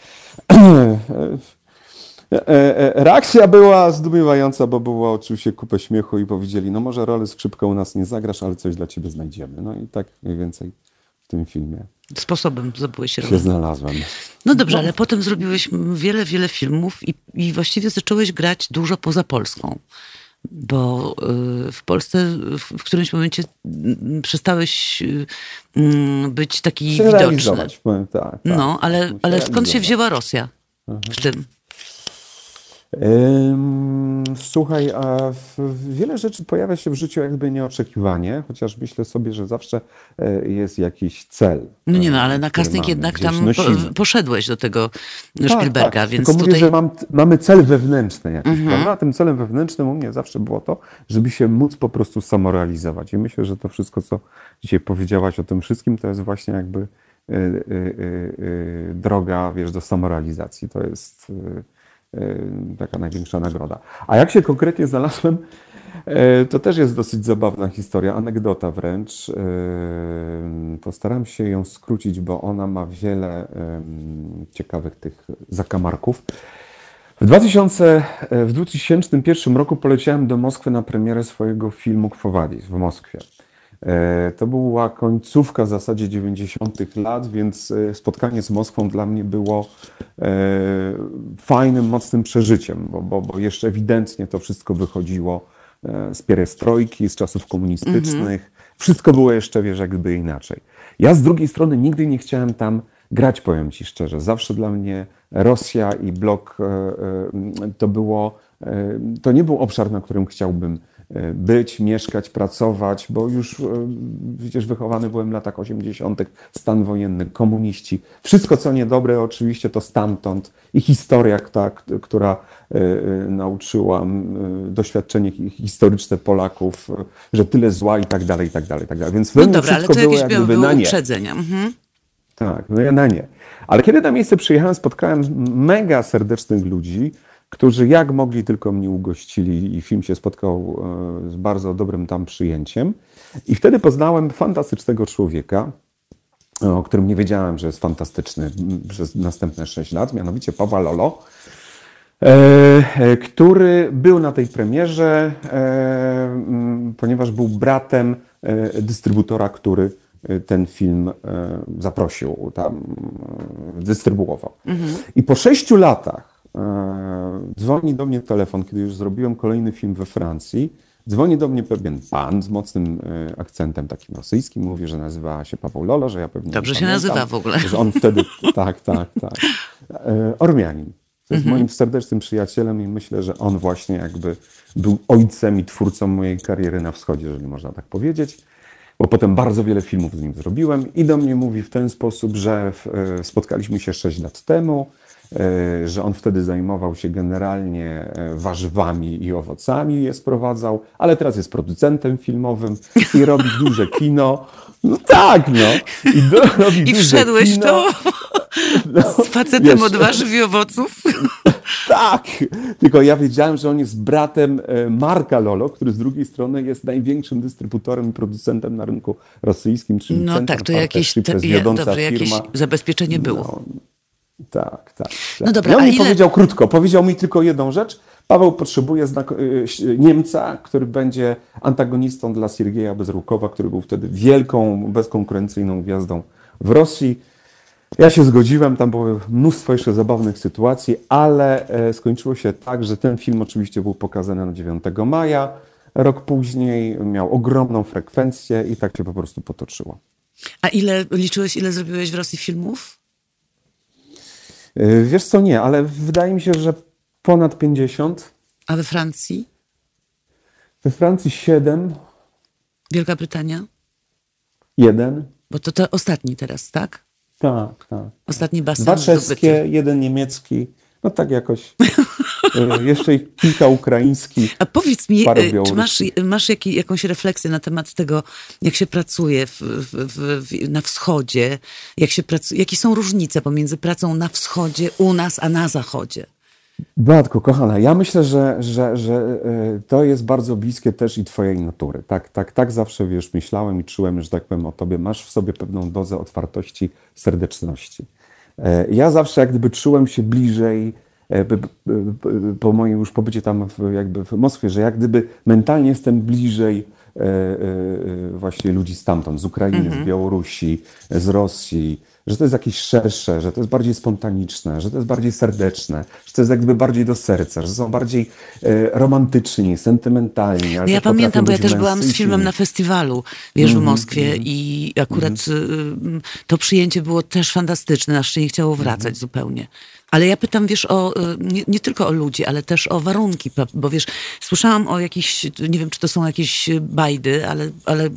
E, e, Reakcja była zdumiewająca, bo było oczywiście kupę śmiechu i powiedzieli, no może rolę skrzypka u nas nie zagrasz, ale coś dla ciebie znajdziemy. No i tak mniej więcej w tym filmie Sposobem zdobyłeś się rolę. znalazłem. No dobrze, ale potem zrobiłeś wiele, wiele filmów i, i właściwie zacząłeś grać dużo poza Polską. Bo y, w Polsce w którymś momencie mm, przestałeś y, mm, być taki widoczny. powiem tak. tak. No, ale, ale skąd się wzięła Rosja w tym? Słuchaj, a wiele rzeczy pojawia się w życiu jakby nieoczekiwanie, chociaż myślę sobie, że zawsze e, jest jakiś cel. No nie no, e, ale na casting jednak tam nosimy. poszedłeś do tego Tak, Spielberga, tak. więc Tylko mówię, tutaj... że mam, mamy cel wewnętrzny jakiś, Mhm. prawda? A tym celem wewnętrznym u mnie zawsze było to, żeby się móc po prostu samorealizować. I myślę, że to wszystko, co dzisiaj powiedziałaś o tym wszystkim, to jest właśnie jakby y, y, y, y, droga, wiesz, do samorealizacji. To jest taka największa nagroda. A jak się konkretnie znalazłem, e, to też jest dosyć zabawna historia, anegdota wręcz. E, Postaram się ją skrócić, bo ona ma wiele ciekawych tych zakamarków. W, 2000, e, w 2001 roku poleciałem do Moskwy na premierę swojego filmu Kwowadis w Moskwie. E, To była końcówka w zasadzie 90. lat, więc e, spotkanie z Moskwą dla mnie było e, fajnym, mocnym przeżyciem, bo, bo, bo jeszcze ewidentnie to wszystko wychodziło z pierestrojki, z czasów komunistycznych. Wszystko było jeszcze, wiesz, jakby inaczej. Ja z drugiej strony nigdy nie chciałem tam grać, powiem Ci szczerze. Zawsze dla mnie Rosja i blok to było, to nie był obszar, na którym chciałbym być, mieszkać, pracować, bo już e, przecież wychowany byłem w latach 80., stan wojenny, komuniści. Wszystko, co niedobre, oczywiście to stamtąd i historia, ta, która e, e, nauczyła e, doświadczenie hi- historyczne Polaków, e, że tyle zła i tak dalej, i tak dalej, i tak dalej. Więc No dobra, ale wszystko to było jakieś jak były, gdyby były na nie. uprzedzenia. Mhm. Tak, no ja na nie. Ale kiedy na miejsce przyjechałem, spotkałem mega serdecznych ludzi, którzy jak mogli tylko mnie ugościli i film się spotkał e, z bardzo dobrym tam przyjęciem. I wtedy poznałem fantastycznego człowieka, o którym nie wiedziałem, że jest fantastyczny przez następne 6 lat, mianowicie Pawła Lolo, e, e, który był na tej premierze, ponieważ był bratem dystrybutora, który ten film zaprosił, tam dystrybuował. Mhm. I po sześciu latach dzwoni do mnie telefon, kiedy już zrobiłem kolejny film we Francji. Dzwoni do mnie pewien pan z mocnym e, akcentem takim rosyjskim, mówi, że nazywa się Paweł Lolo, że ja pewnie. Dobrze się pamiętam, nazywa w ogóle. Że on wtedy. Tak, tak, tak. E, Ormianin. To jest mhm. moim serdecznym przyjacielem i myślę, że on właśnie jakby był ojcem i twórcą mojej kariery na wschodzie, jeżeli można tak powiedzieć. Bo potem bardzo wiele filmów z nim zrobiłem i do mnie mówi w ten sposób, że e, spotkaliśmy się 6 lat temu E, że on wtedy zajmował się generalnie e, warzywami i owocami, je sprowadzał, ale teraz jest producentem filmowym i robi duże kino. No tak, no. I, do, robi I wszedłeś kino. to no, z facetem od warzyw i owoców? Tak, tylko ja wiedziałem, że on jest bratem e, Marka Lolo, który z drugiej strony jest największym dystrybutorem i producentem na rynku rosyjskim, czyli No tak, to jakieś, ja, dobrze, jakieś zabezpieczenie było. No, tak, tak. tak. No dobra, I on mi ile... powiedział krótko, powiedział mi tylko jedną rzecz. Paweł potrzebuje znak y, Niemca, który będzie antagonistą dla Siergieja Bezrukowa, który był wtedy wielką, bezkonkurencyjną gwiazdą w Rosji. Ja się zgodziłem, tam było mnóstwo jeszcze zabawnych sytuacji, ale e, skończyło się tak, że ten film oczywiście był pokazany na 9 maja. Rok później miał ogromną frekwencję i tak się po prostu potoczyło. A ile liczyłeś, ile zrobiłeś w Rosji filmów? E, wiesz co, nie, ale wydaje mi się, że ponad 50. A we Francji? We Francji 7. Wielka Brytania? Jeden. Bo to, to ostatni teraz, tak? Tak, tak. Ostatni basen Dwa czeskie, jeden niemiecki. No tak jakoś. E, jeszcze kilka ukraińskich. A powiedz mi, e, czy masz, masz jaki, jakąś refleksję na temat tego, jak się pracuje w, w, w, na wschodzie? Jak się pracuje, jakie są różnice pomiędzy pracą na wschodzie u nas, a na zachodzie? Beatko, kochana, ja myślę, że, że, że e, to jest bardzo bliskie też i twojej natury. Tak, tak, tak zawsze, wiesz, myślałem i czułem, że tak powiem o tobie. Masz w sobie pewną dozę otwartości, serdeczności. Ja zawsze jak gdyby czułem się bliżej po moim już pobycie tam w, jakby w Moskwie, że jak gdyby mentalnie jestem bliżej e, e, właśnie ludzi stamtąd, z Ukrainy, z mhm. Białorusi, z Rosji, że to jest jakieś szersze, że to jest bardziej spontaniczne, że to jest bardziej serdeczne, że to jest jakby bardziej do serca, że są bardziej romantyczni, sentymentalni. No ja pamiętam, bo ja też byłam z filmem na festiwalu, wiesz, mm -hmm, w mhm, Moskwie mm -hmm. i akurat mm -hmm. to przyjęcie było też fantastyczne, aż się nie chciało wracać mhm. zupełnie. Ale ja pytam, wiesz, o, y, nie, nie, tylko o ludzi, ale też o warunki, bo wiesz, słyszałam o jakichś, nie wiem, czy to są jakieś bajdy, ale, ale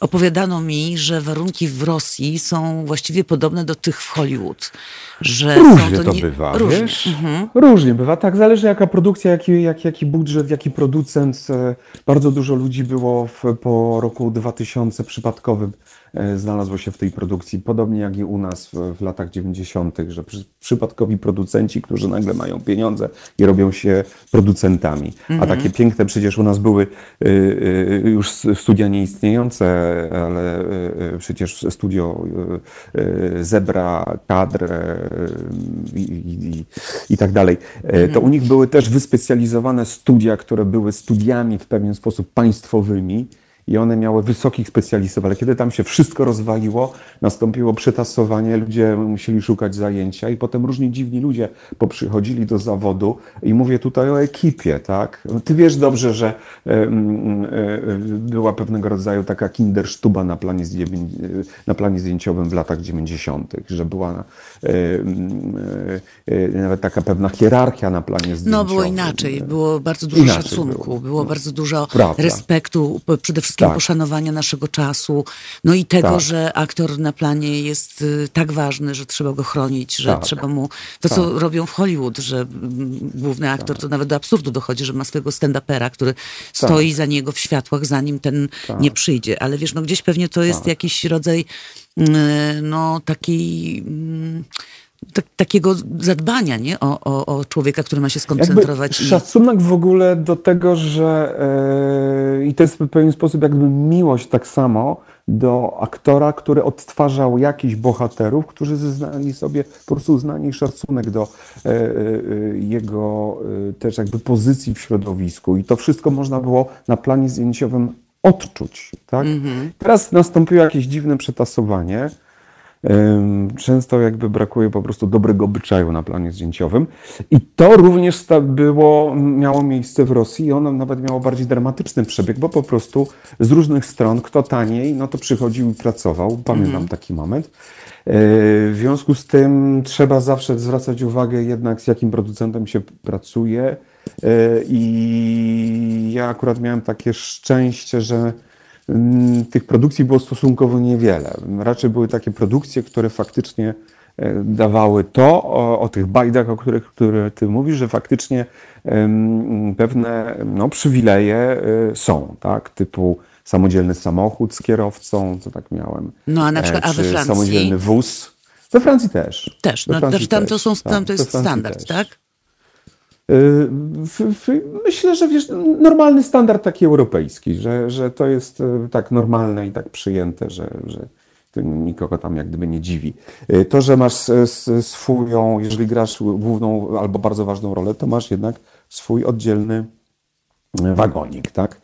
opowiadano mi, że warunki w Rosji są właściwie podobne do tych w Hollywood. Że Różnie to, to nie... bywa, Różnie. wiesz? Mhm. Różnie bywa, tak, zależy jaka produkcja, jaki, jaki, jaki budżet, jaki producent. E, bardzo dużo ludzi było w, po roku 2000 przypadkowym znalazło się w tej produkcji, podobnie jak i u nas w, w latach 90., że przy, przypadkowi producenci, którzy nagle mają pieniądze i robią się producentami. A mhm. takie piękne przecież u nas były y, y, już studia nieistniejące, ale y, przecież studio Zebra, Kadr i, tak dalej. Mhm. To u nich były też wyspecjalizowane studia, które były studiami w pewien sposób państwowymi i one miały wysokich specjalistów, ale kiedy tam się wszystko rozwaliło, nastąpiło przetasowanie, ludzie musieli szukać zajęcia i potem różni dziwni ludzie poprzychodzili do zawodu i mówię tutaj o ekipie, tak? Ty wiesz dobrze, że była pewnego rodzaju taka kindersztuba na planie, na planie zdjęciowym w latach 90., że była nawet taka pewna hierarchia na planie zdjęciowym. No było inaczej, było bardzo dużo inaczej szacunku, było, było bardzo dużo Prawda. respektu, przede wszystkim wszystkim Tak. poszanowania naszego czasu, no i tego, Tak. że aktor na planie jest y, tak ważny, że trzeba go chronić, że Tak. trzeba mu, to co robią w Hollywood, że mm, główny aktor to nawet do absurdu dochodzi, że ma swojego stand-upera, który stoi za niego w światłach, zanim ten nie przyjdzie. Ale wiesz, no gdzieś pewnie to jest jakiś rodzaj mm, no takiej... mm, tak, takiego zadbania nie? O, o, o człowieka, który ma się skoncentrować. Jakby szacunek w ogóle do tego, że e, i to jest w pewien sposób jakby miłość tak samo do aktora, który odtwarzał jakichś bohaterów, którzy zeznali sobie po prostu uznanie i szacunek do e, e, jego też jakby pozycji w środowisku. I to wszystko można było na planie zdjęciowym odczuć. Tak? Teraz nastąpiło jakieś dziwne przetasowanie. Często jakby brakuje po prostu dobrego obyczaju na planie zdjęciowym. I to również było, miało miejsce w Rosji i ono nawet miało bardziej dramatyczny przebieg, bo po prostu z różnych stron, kto taniej, no to przychodził i pracował. Pamiętam taki moment. Yy, W związku z tym trzeba zawsze zwracać uwagę jednak z jakim producentem się pracuje. Yy, I ja akurat miałem takie szczęście, że Mm, tych produkcji było stosunkowo niewiele. Raczej były takie produkcje, które faktycznie e, dawały to, o, o tych bajdach, o których które ty mówisz, że faktycznie pewne no, przywileje e, są, tak? Typu samodzielny samochód z kierowcą, to tak miałem. No, a na przykład- E, a we Francji? samodzielny wóz. We Francji też. Też, We no, Francji też tam to, są, tak, tam to we jest standard, też. tak? Y, Myślę, że wiesz, normalny standard taki europejski, że, że to jest y, tak normalne i tak przyjęte, że, że nikogo tam jak gdyby nie dziwi. Y, To, że masz swoją, jeżeli grasz główną albo bardzo ważną rolę, to masz jednak swój oddzielny wagonik, tak?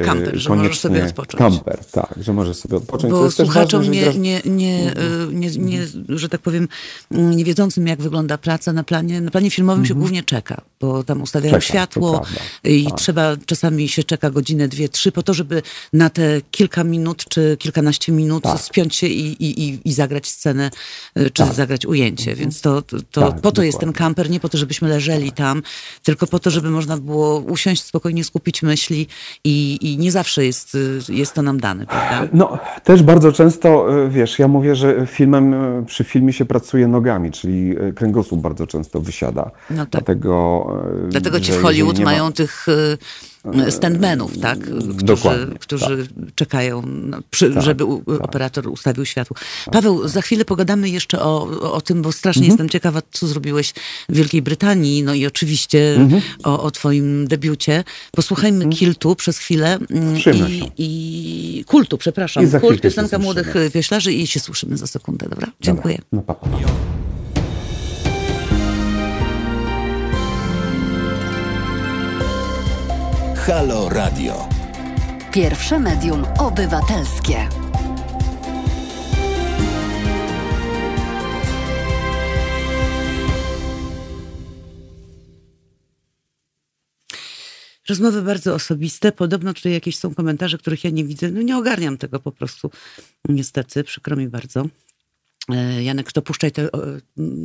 Y, Kamper, że możesz sobie odpocząć. Kamper, tak, że możesz sobie odpocząć. Bo słuchaczom ważne, że nie, nie, nie, y, nie, nie, że tak powiem, mm, nie wiedzącym jak wygląda praca na planie, na planie filmowym się głównie czeka, bo tam ustawiają Mhm. Czeka, światło i Tak. trzeba, czasami się czeka godzinę, dwie, trzy, po to, żeby na te kilka minut czy kilkanaście minut Tak. spiąć się i, i, i, i zagrać scenę, y, czy zagrać ujęcie. Więc to, to, to Tak, po to jest ten dokładnie. kamper, nie po to, żebyśmy leżeli tam, tylko po to, żeby można było usiąść, spokojnie skupić myśli i, i nie zawsze jest, jest to nam dane, prawda? No, też bardzo często, y, wiesz, ja mówię, że filmem, y, przy filmie się pracuje nogami, czyli y, kręgosłup bardzo często wysiada. No tak. Dlatego, Dlatego ci w Hollywood ma- mają tych standmenów, tak? Którzy, Dokładnie, którzy czekają, no, przy, Tak, żeby u, operator ustawił światło. Paweł, za chwilę pogadamy jeszcze o, o, tym, bo strasznie jestem ciekawa, co zrobiłeś w Wielkiej Brytanii, no i oczywiście o, o twoim debiucie. Posłuchajmy Kiltu przez chwilę mm, i, i Kultu, przepraszam. I za Kult, chwilkę się piosenka młodych wioślarzy i się słyszymy za sekundę, dobra? Dziękuję. No, papa. Halo Radio. Pierwsze medium obywatelskie. Rozmowy bardzo osobiste. Podobno tutaj jakieś są komentarze, których ja nie widzę. No nie ogarniam tego po prostu. Niestety, przykro mi bardzo. E, Janek, to puszczaj te,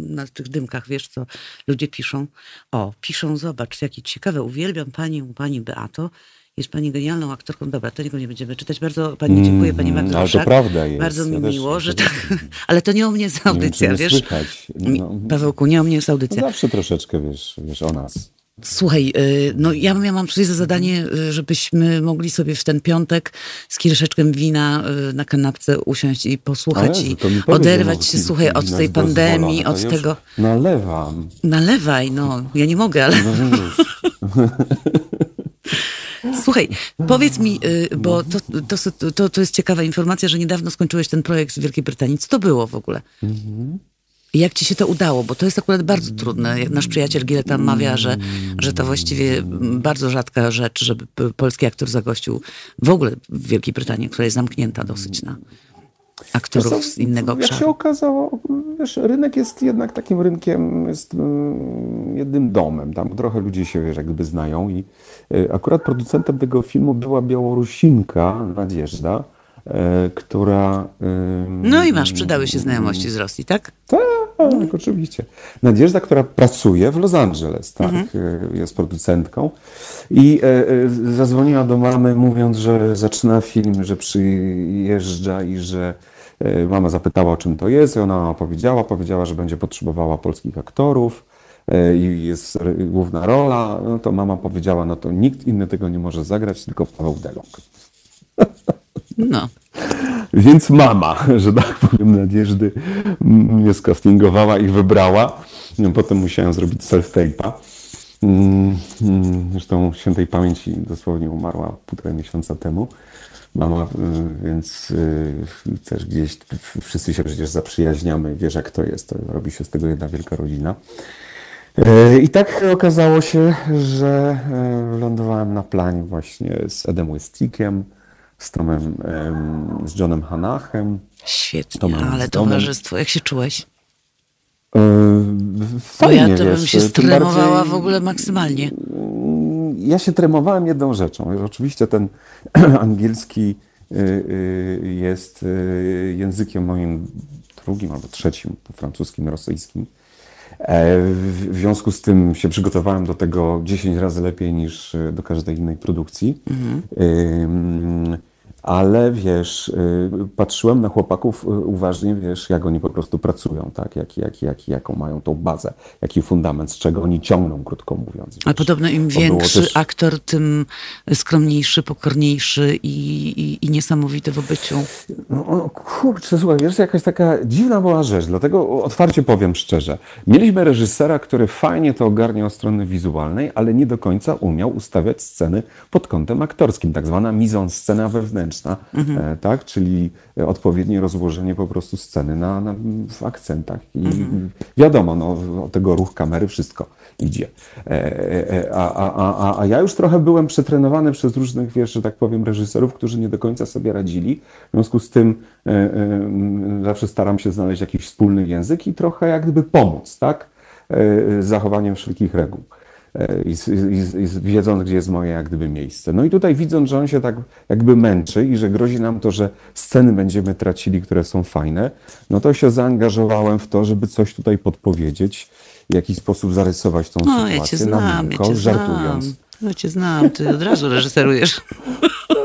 na tych dymkach, wiesz co ludzie piszą. O, piszą, zobacz, jakie ciekawe, uwielbiam pani, pani Beato. Jest pani genialną aktorką. Dobra, tego nie będziemy czytać. Bardzo pani dziękuję, pani Mm, Magda ale to prawda jest. Bardzo mi Ja też- miło, że to- tak. Ale to nie o mnie jest Nie wiem, audycja, wiesz? słychać. No, Pawełku, nie o mnie jest no audycja. zawsze troszeczkę, wiesz, wiesz o nas. Słuchaj, y, no ja miałam tutaj za zadanie, y, żebyśmy mogli sobie w ten piątek z kieliszeczkiem wina y, na kanapce usiąść i posłuchać Ale i oderwać się, słuchaj, od tej pandemii, od tego... Nalewam. Nalewaj, no, ja nie mogę, ale... No już. Słuchaj, powiedz mi, bo to, to, to, to jest ciekawa informacja, że niedawno skończyłeś ten projekt w Wielkiej Brytanii. Co to było w ogóle? I Jak ci się to udało? Bo to jest akurat bardzo trudne. Jak Nasz przyjaciel Gileta mawia, że, że to właściwie bardzo rzadka rzecz, żeby polski aktor zagościł w ogóle w Wielkiej Brytanii, która jest zamknięta dosyć na aktorów z innego Jak się obszaru. okazało, wiesz, rynek jest jednak takim rynkiem, jest mm, jednym domem. Tam trochę ludzie się, wiesz, jak gdyby znają i y, akurat producentem tego filmu była Białorusinka Nadjeżda, e, która... No i masz, przydały się znajomości z Rosji, tak? Tak, oczywiście. Nadjeżda, która pracuje w Los Angeles, tak, e, jest producentką i e, e, zadzwoniła do mamy mówiąc, że zaczyna film, że przyjeżdża i że e, mama zapytała o czym to jest i ona opowiedziała, powiedziała, że będzie potrzebowała polskich aktorów e, i jest główna rola, no to mama powiedziała, no to nikt inny tego nie może zagrać, tylko Paweł Delong. No. Więc mama, że tak powiem, Nadjeżdy mnie skastingowała i wybrała. No, Potem musiałem zrobić self-tape'a. Mm, mm, Zresztą świętej pamięci dosłownie umarła półtora miesiąca temu. Mama, y, więc y, też gdzieś wszyscy się przecież zaprzyjaźniamy, wiesz jak to jest, to robi się z tego jedna wielka rodzina. E, I tak okazało się, że e, lądowałem na planie właśnie z Edem Westickiem, z Tomem, em, z Johnem Hanachem. Świetnie, To mam ale towarzystwo, jak się czułeś? E, Bo Fajnie, ja to bym wiesz, się tym stremowała bardziej- w ogóle maksymalnie. Ja się tremowałem jedną rzeczą. Oczywiście ten angielski y, y, jest y, językiem moim drugim albo trzecim po francuskim, rosyjskim. E, W związku z tym się przygotowałem do tego 10 razy lepiej niż do każdej innej produkcji. Ym, Ale wiesz, y, patrzyłem na chłopaków y, uważnie, wiesz, jak oni po prostu pracują, tak? Jak, jak, jak, jaką mają tą bazę, jaki fundament, z czego oni ciągną, krótko mówiąc. Wiesz. podobno im większy też- aktor, tym skromniejszy, pokorniejszy i, i, i niesamowity w obyciu. No, kurczę, słuchaj, wiesz, jakaś taka dziwna była rzecz, dlatego otwarcie powiem szczerze. Mieliśmy reżysera, który fajnie to ogarniał strony wizualnej, ale nie do końca umiał ustawiać sceny pod kątem aktorskim, tak zwana mise-en-scena wewnętrzna, e, tak, czyli e, odpowiednie rozłożenie po prostu sceny na, na, w akcentach. I wiadomo, no, tego ruch kamery wszystko idzie. E, a, a, a, a ja już trochę byłem przetrenowany przez różnych, wiesz, że tak powiem, reżyserów, którzy nie do końca sobie radzili. W związku z tym zawsze staram się znaleźć jakiś wspólny język i trochę jak gdyby pomóc, tak? Z zachowaniem wszelkich reguł. I, i, i wiedząc, gdzie jest moje jak gdyby miejsce. No i tutaj widząc, że on się tak jakby męczy i że grozi nam to, że sceny będziemy tracili, które są fajne, no to się zaangażowałem w to, żeby coś tutaj podpowiedzieć, w jakiś sposób zarysować tą No, sytuację ja cię na znam, ja miękko, cię żartując. znam. Ja cię znam, ty od razu reżyserujesz.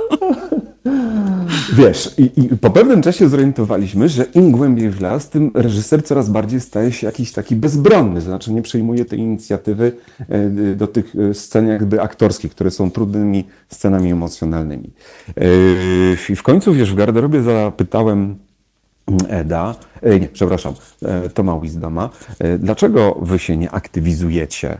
Wiesz, i, i po pewnym czasie zorientowaliśmy, że im głębiej w las, tym reżyser coraz bardziej staje się jakiś taki bezbronny, znaczy nie przejmuje tej inicjatywy e, do tych e, scen jakby aktorskich, które są trudnymi scenami emocjonalnymi. E, I w końcu, wiesz, w garderobie zapytałem Eda, e, nie, przepraszam, e, Toma Wisdoma, e, dlaczego wy się nie aktywizujecie?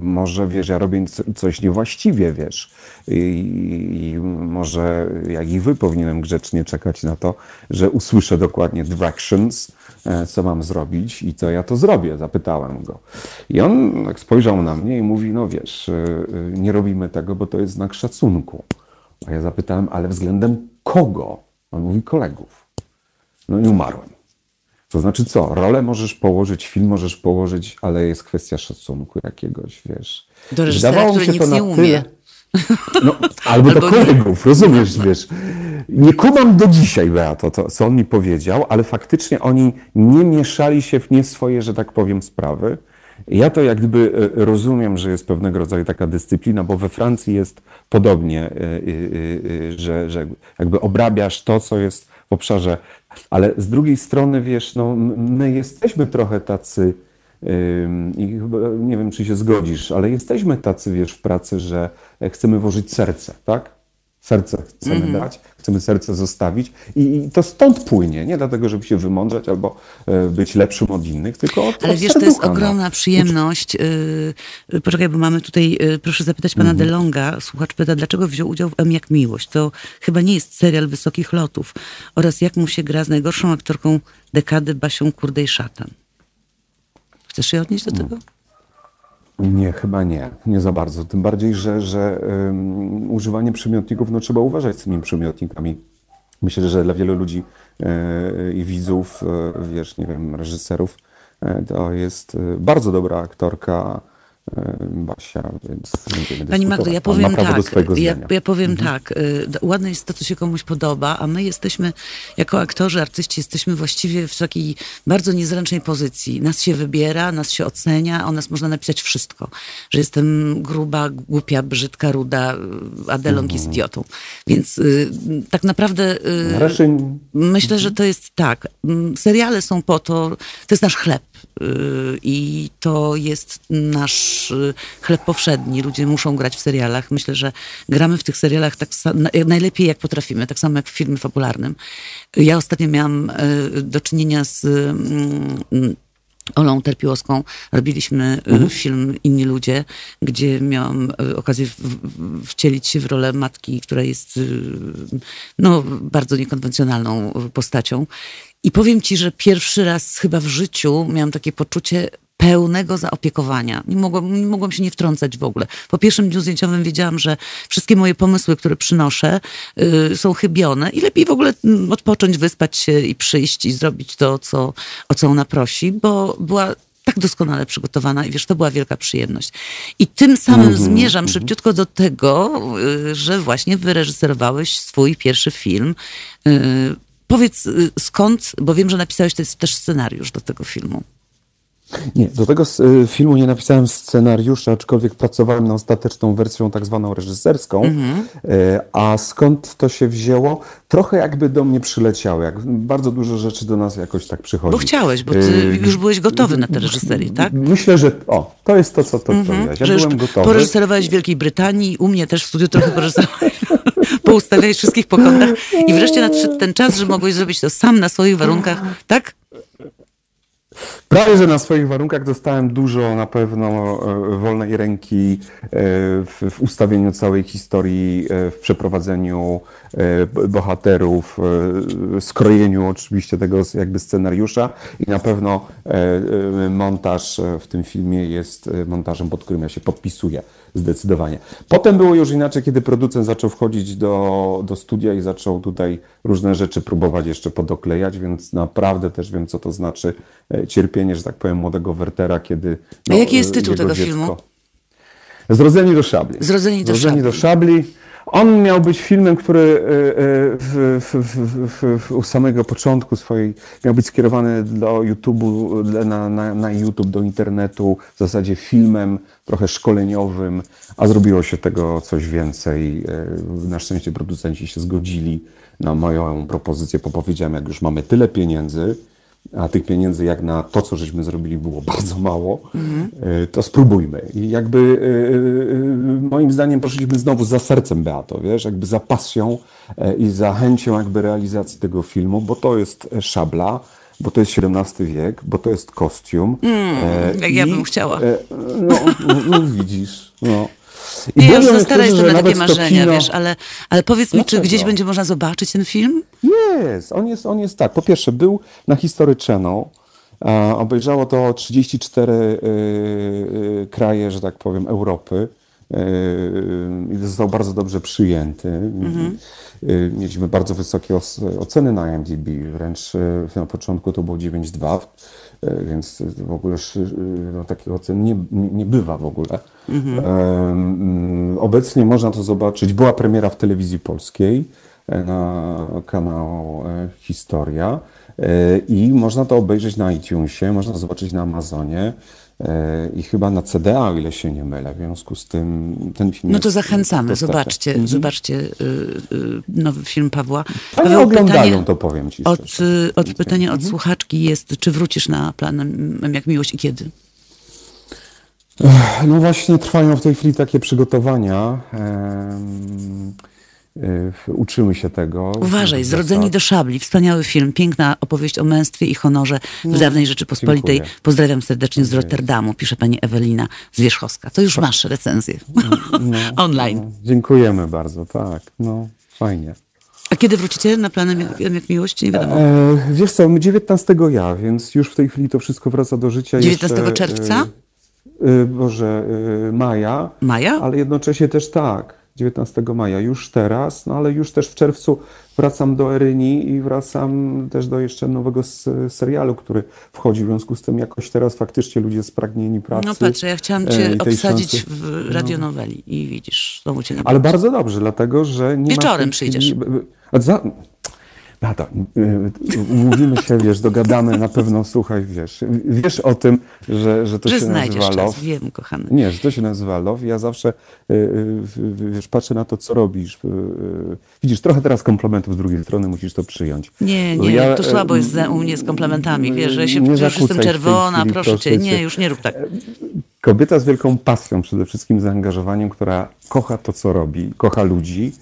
Może, wiesz, ja robię coś niewłaściwie, wiesz, i, może jak i wy powinienem grzecznie czekać na to, że usłyszę dokładnie directions, co mam zrobić i to ja to zrobię, zapytałem go. I on tak spojrzał na mnie i mówi, no wiesz, nie robimy tego, bo to jest znak szacunku. A ja zapytałem, ale względem kogo? On mówi, kolegów. No i umarłem. To znaczy co? Rolę możesz położyć, film możesz położyć, ale jest kwestia szacunku jakiegoś, wiesz. Do reżysera, Wydawało który się nic to nie umie. tyle- No, albo, do Albo nie. kolegów, rozumiesz, wiesz. Nie kumam do dzisiaj, Beato, to, co on mi powiedział, ale faktycznie oni nie mieszali się w nie swoje, że tak powiem, sprawy. Ja to jak gdyby e, rozumiem, że jest pewnego rodzaju taka dyscyplina, bo we Francji jest podobnie, e, e, że, że jakby obrabiasz to, co jest obszarze, ale z drugiej strony, wiesz, no, my jesteśmy trochę tacy, I chyba, nie wiem, czy się zgodzisz, ale jesteśmy tacy, wiesz, w pracy, że e, chcemy włożyć serce, tak? Serce chcemy Mhm. dać, chcemy serce zostawić i, to stąd płynie, nie dlatego, żeby się wymądrzać albo e, być lepszym od innych, tylko od Ale od wiesz, to jest no. ogromna przyjemność. Yy, poczekaj, bo mamy tutaj, yy, proszę zapytać pana Mhm. DeLonga. Słuchacz pyta, dlaczego wziął udział w M jak Miłość? To chyba nie jest serial wysokich lotów. Oraz jak mu się gra z najgorszą aktorką dekady Basią Kurdej Szatan. Chcesz się odnieść do tego? Nie, chyba nie. Nie za bardzo. Tym bardziej, że, że um, używanie przymiotników, no trzeba uważać z tymi przymiotnikami. Myślę, że dla wielu ludzi e, i widzów, e, wiesz, nie wiem, reżyserów, e, to jest e, bardzo dobra aktorka, e, Basia, więc będziemy Pani Magdo, ja powiem tak, ja, ja powiem tak, y, d- ładne jest to, co się komuś podoba, a my jesteśmy, jako aktorzy, artyści, jesteśmy właściwie w takiej bardzo niezręcznej pozycji. Nas się wybiera, nas się ocenia, o nas można napisać wszystko. Że jestem gruba, głupia, brzydka, ruda, y, a Delong jest idiotą. Więc y, tak naprawdę... y, Myślę, że to jest tak. Seriale są po to, to jest nasz chleb i to jest nasz y, chleb powszedni. Ludzie muszą grać w serialach. Myślę, że gramy w tych serialach tak najlepiej jak potrafimy, tak samo jak w filmie fabularnym. Ja ostatnio miałam y, do czynienia z mm, Olą Terpiłowską robiliśmy y, film Inni Ludzie, gdzie miałam y, okazję wcielić się w rolę matki, która jest y, no, bardzo niekonwencjonalną y, postacią. I powiem ci, że pierwszy raz chyba w życiu miałam takie poczucie pełnego zaopiekowania. Nie mogłam, nie mogłam się nie wtrącać w ogóle. Po pierwszym dniu zdjęciowym wiedziałam, że wszystkie moje pomysły, które przynoszę, y, są chybione i lepiej w ogóle mm, odpocząć, wyspać się i przyjść i zrobić to, co, o co ona prosi, bo była tak doskonale przygotowana i wiesz, to była wielka przyjemność. I tym samym zmierzam szybciutko do tego, y, że właśnie wyreżyserowałeś swój pierwszy film. Powiedz y, skąd, bo wiem, że napisałeś to jest też scenariusz do tego filmu. Nie, do tego y, filmu nie napisałem scenariusza, aczkolwiek pracowałem nad ostateczną wersją tak zwaną reżyserską. Mhm. Y, A skąd to się wzięło? Trochę jakby do mnie przyleciało, jak bardzo dużo rzeczy do nas jakoś tak przychodzi. Bo chciałeś, bo ty już byłeś gotowy na tę reżyserię, tak? Myślę, że o, to jest to, co to powiedziałeś. Ja Mhm. Że już byłem gotowy. poreżyserowałeś w Wielkiej Brytanii, u mnie też w studiu trochę poreżyserowałeś, poustawiałeś wszystkich po kątach i wreszcie nadszedł ten czas, że mogłeś zrobić to sam na swoich warunkach, tak? Prawie, że na swoich warunkach dostałem dużo na pewno e, wolnej ręki e, w, w ustawieniu całej historii, e, w przeprowadzeniu bohaterów, skrojeniu oczywiście tego jakby scenariusza. I na pewno montaż w tym filmie jest montażem, pod którym ja się podpisuję zdecydowanie. Potem było już inaczej, kiedy producent zaczął wchodzić do, do studia i zaczął tutaj różne rzeczy próbować jeszcze podoklejać, więc naprawdę też wiem, co to znaczy e, cierpienie, że tak powiem, młodego Wertera, kiedy... A jaki jest e, tytuł tego dziecko- filmu? Zrodzeni do szabli. Zrodzeni do Zrodzeni do szabli. On miał być filmem, który e, e, w, w, w, u samego początku swojej miał być skierowany do YouTube'u, na, na, na YouTube, do internetu, w zasadzie filmem trochę szkoleniowym, a zrobiło się tego coś więcej. E, Na szczęście producenci się zgodzili na moją propozycję, bo powiedziałem, jak już mamy tyle pieniędzy, a tych pieniędzy jak na to, co żeśmy zrobili, było bardzo mało, e, to spróbujmy. I jakby e, e, moim zdaniem poszliśmy znowu za sercem Beato, wiesz, jakby za pasją i za chęcią jakby realizacji tego filmu, bo to jest szabla, bo to jest XVII wiek, bo to jest kostium. e, jak ja i, bym chciała. No, no, no widzisz, no. I Ja już za stara szczerze, jestem na takie marzenia, kino- wiesz, ale, ale powiedz mi, czy Dlaczego? gdzieś będzie można zobaczyć ten film? Jest, on jest, on jest tak. Po pierwsze, był na History Channel. A, obejrzało to 34 y, y, kraje, że tak powiem, Europy. y, I został bardzo dobrze przyjęty. Y, Mieliśmy bardzo wysokie oceny na IMDb, wręcz na początku to było 9,2, y, więc w ogóle y, no, takich ocen nie, nie, bywa w ogóle. Em, Obecnie można to zobaczyć. Była premiera w telewizji polskiej e, na kanał e, Historia e, i można to obejrzeć na iTunesie, można to zobaczyć na Amazonie e, i chyba na CDA, o ile się nie mylę. W związku z tym ten film No to zachęcamy, zobaczcie, zobaczcie y, y, nowy film Pawła. Panie Paweł, oglądają, to powiem ci Od, szczerze. y, od pytania od słuchaczki jest, czy wrócisz na plan jak miłość i kiedy? No właśnie trwają w tej chwili takie przygotowania. y, Uczymy się tego. Uważaj. Zrodzeni do szabli, wspaniały film, piękna opowieść o męstwie i honorze w dawnej Rzeczypospolitej. dziękuję. Pozdrawiam serdecznie z Rotterdamu, pisze pani Ewelina Zwierzchowska. To już masz recenzję online. No, dziękujemy bardzo, tak. No, fajnie. A kiedy wrócicie na planem jak, jak miłość? Nie wiadomo. E, wiesz co, my 19 ja, więc już w tej chwili to wszystko wraca do życia. 19 Jeszcze, czerwca? E, e, Boże, e, maja. Maja? Ale jednocześnie też tak. 19 maja, już teraz, no ale już też w czerwcu wracam do Eryni i wracam też do jeszcze nowego serialu, który wchodzi, w związku z tym jakoś teraz faktycznie ludzie spragnieni pracy. No patrzę, ja chciałam e, cię tej obsadzić szansy. w radionoweli i widzisz, znowu cię nie Ale bardzo dobrze, dlatego że nie Wieczorem ma przyjdziesz. Za, Beata, y, umówimy się, wiesz, dogadamy na pewno, słuchaj, wiesz, wiesz o tym, że, że to Że się nazywa czas, love. wiem, kochany. Nie, że to się nazywa love. Ja zawsze, y, y, wiesz, patrzę na to, co robisz. Y, y, Widzisz, trochę teraz komplementów z drugiej strony musisz to przyjąć. Nie, nie, ja, to słabo jest u mnie z komplementami, wiesz, że ja się nie zakłócaj jestem czerwona, chwili, proszę cię, nie, już nie rób tak. Kobieta z wielką pasją, przede wszystkim zaangażowaniem, która kocha to, co robi, kocha ludzi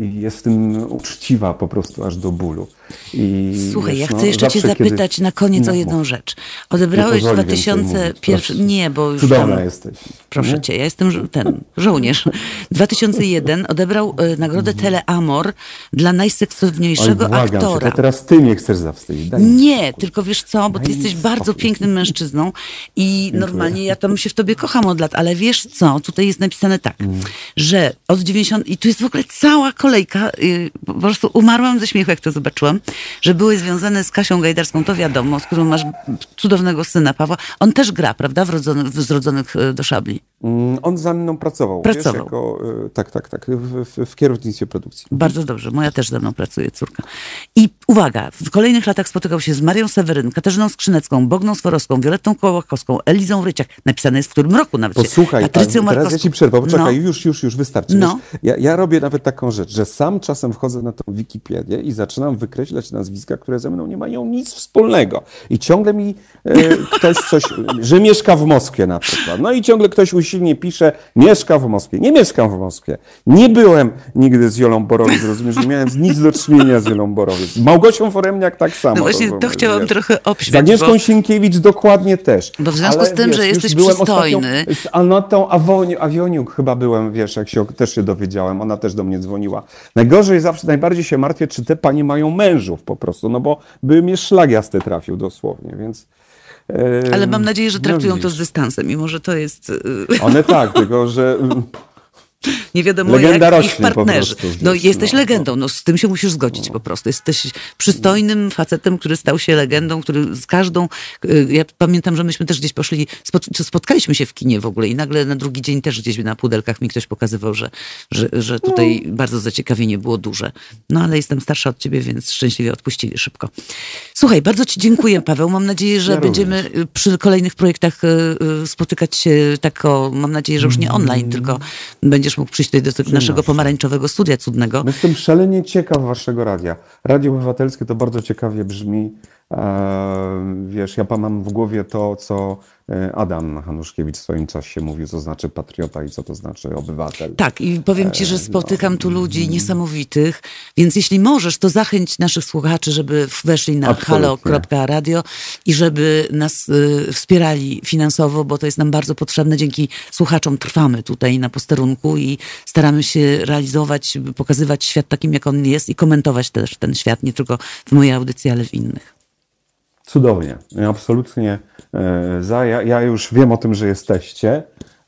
i jest w tym uczciwa po prostu aż do bólu. I, Słuchaj, ja wiesz, chcę no, jeszcze cię zawsze, kiedy- zapytać na koniec No, o jedną rzecz. Odebrałeś Nie w pozwoli więcej 2001... mówić, Nie, bo już Cudowna tam... jesteś. Proszę nie? cię, ja jestem ten żołnierz. 2001 odebrał e, nagrodę Teleamor dla Oj, najseksowniejszego cię, aktora. to teraz ty mnie chcesz zawstydzić. Daj Nie, tylko wiesz co, bo ty jesteś bardzo pięknym mężczyzną i normalnie ja tam się w tobie kocham od lat, ale wiesz co, tutaj jest napisane tak, Mm. że od 90 i tu jest w ogóle cała kolejka, y, po prostu umarłam ze śmiechu, jak to zobaczyłam, że były związane z Kasią Gajdarską, to wiadomo, z którą masz cudownego syna Pawła. On też gra, prawda, w, rodzonych, w Zrodzonych y, do szabli. Mm, On za mną pracował. Pracował. Wiesz, jako, y, tak, tak, tak, w, w, kierownictwie produkcji. Bardzo dobrze, moja też ze mną pracuje, córka. I uwaga, w kolejnych latach spotykał się z Marią Seweryn, Katarzyną Skrzynecką, Bogną Sworowską, Violettą Kołakowską, Elizą Ryciak. Napisane jest w którym roku nawet. Posłuchaj, Patrycją teraz ja ci przerwę, poczekaj, No. już, już, już wystarczy. No. Ja, ja robię nawet taką rzecz, że sam czasem wchodzę na tą Wikipedię i zaczynam wykreślać nazwiska, które ze mną nie mają nic wspólnego. I ciągle mi e, ktoś coś, że mieszka w Moskwie na przykład. No i ciągle ktoś usilnie pisze, mieszka w Moskwie. Nie mieszkam w Moskwie. Nie byłem nigdy z Jolą Borowiec, rozumiesz, nie miałem nic do czynienia z Jolą Borowiec. Z Małgosią Foremniak tak samo. No właśnie, to chciałam wiesz. trochę Z obśmiać, Agnieszką bo- Sienkiewicz dokładnie też. Bo w związku z tym, że już jesteś przystojny- Z Anotą Awoni- Awioniuk chyba byłem, wiesz, jak się też się dowiedziałem, ona też do mnie dzwoniła. Najgorzej zawsze, najbardziej się martwię, czy te panie mają mężów po prostu, no bo by mnie szlag jasny trafił dosłownie, więc... Ale mam nadzieję, że no traktują to widzisz. z dystansem, mimo że to jest y, One tak, tylko że nie wiadomo Legenda jak ich partnerzy. prostu, no jesteś no, legendą, no z tym się musisz zgodzić po prostu. Jesteś przystojnym facetem, który stał się legendą, który z każdą... y, Ja pamiętam, że myśmy też gdzieś poszli, spotkaliśmy się w kinie w ogóle i nagle na drugi dzień też gdzieś na pudelkach mi ktoś pokazywał, że, że, że tutaj No. bardzo zaciekawienie było duże. No ale jestem starsza od ciebie, więc szczęśliwie odpuścili szybko. Słuchaj, bardzo ci dziękuję Paweł. Mam nadzieję, że Ja będziemy y, przy kolejnych projektach y, spotykać się tak o, mam nadzieję, że już nie online, tylko będziesz mógł przyjść tutaj do naszego pomarańczowego studia cudnego. Jestem szalenie ciekaw waszego radia. Radio Obywatelskie to bardzo ciekawie brzmi. E, wiesz, ja mam w głowie to, co Adam Hanuszkiewicz w swoim czasie mówił, co znaczy patriota i co to znaczy obywatel. Tak, i powiem ci, że spotykam tu ludzi niesamowitych, więc jeśli możesz, to zachęć naszych słuchaczy, żeby weszli na halo.radio i żeby nas y, wspierali finansowo, bo to jest nam bardzo potrzebne. Dzięki słuchaczom trwamy tutaj na posterunku i staramy się realizować, pokazywać świat takim, jak on jest i komentować też ten świat, nie tylko w mojej audycji, ale w innych. Cudownie. Absolutnie e, za. Ja, ja już wiem o tym, że jesteście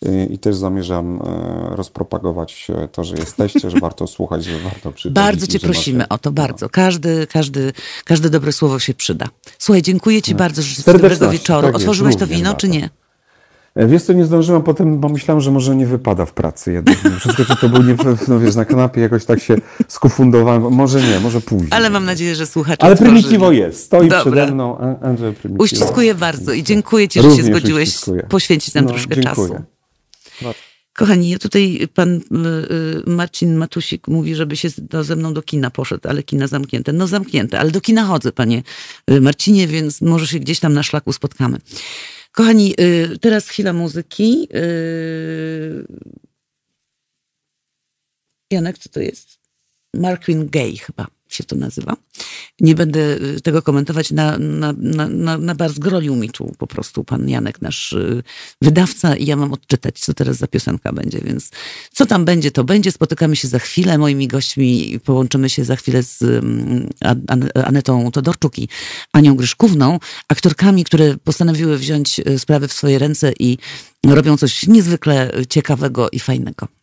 e, i też zamierzam e, rozpropagować to, że jesteście, że warto słuchać, że warto przychodzić. Bardzo cię prosimy macie- o to, bardzo. Każdy, każdy, każde dobre słowo się przyda. Słuchaj, dziękuję ci bardzo, życzę dobrego wieczoru. tak Otworzyłeś to wino, czy nie? E, Wiesz co, nie zdążyłem potem, bo myślałem, że może nie wypada w pracy jednak. Wszystko czy to był nie, no wiesz, na kanapie jakoś tak się skufundowałem. Może nie, może później. Ale mam nadzieję, że słuchacze Ale. Prymittivo jest. Stoi Dobra. przede mną An- Andrzej Prymittivo. Uściskuję bardzo i dziękuję ci, że Również się zgodziłeś uściskuję. poświęcić nam No, troszkę dziękuję. czasu. Kochani, ja tutaj pan y, y, Marcin Matusik mówi, żeby się no, ze mną do kina poszedł, ale kina zamknięte. No zamknięte, ale do kina chodzę, panie y, Marcinie, więc może się gdzieś tam na szlaku spotkamy. Kochani, y, teraz chwila muzyki. Y, Janek, co to jest? Marquin Gay chyba. Się to nazywa. Nie będę y, tego komentować, na, na, na, na, bar zgrolił mi tu po prostu pan Janek, nasz y, wydawca i ja mam odczytać, co teraz za piosenka będzie, więc co tam będzie, to będzie. Spotykamy się za chwilę, moimi gośćmi połączymy się za chwilę z mm, An- An- Anetą Todorczuk i Anią Gryszkówną, aktorkami, które postanowiły wziąć y, sprawy w swoje ręce i robią coś niezwykle ciekawego i fajnego.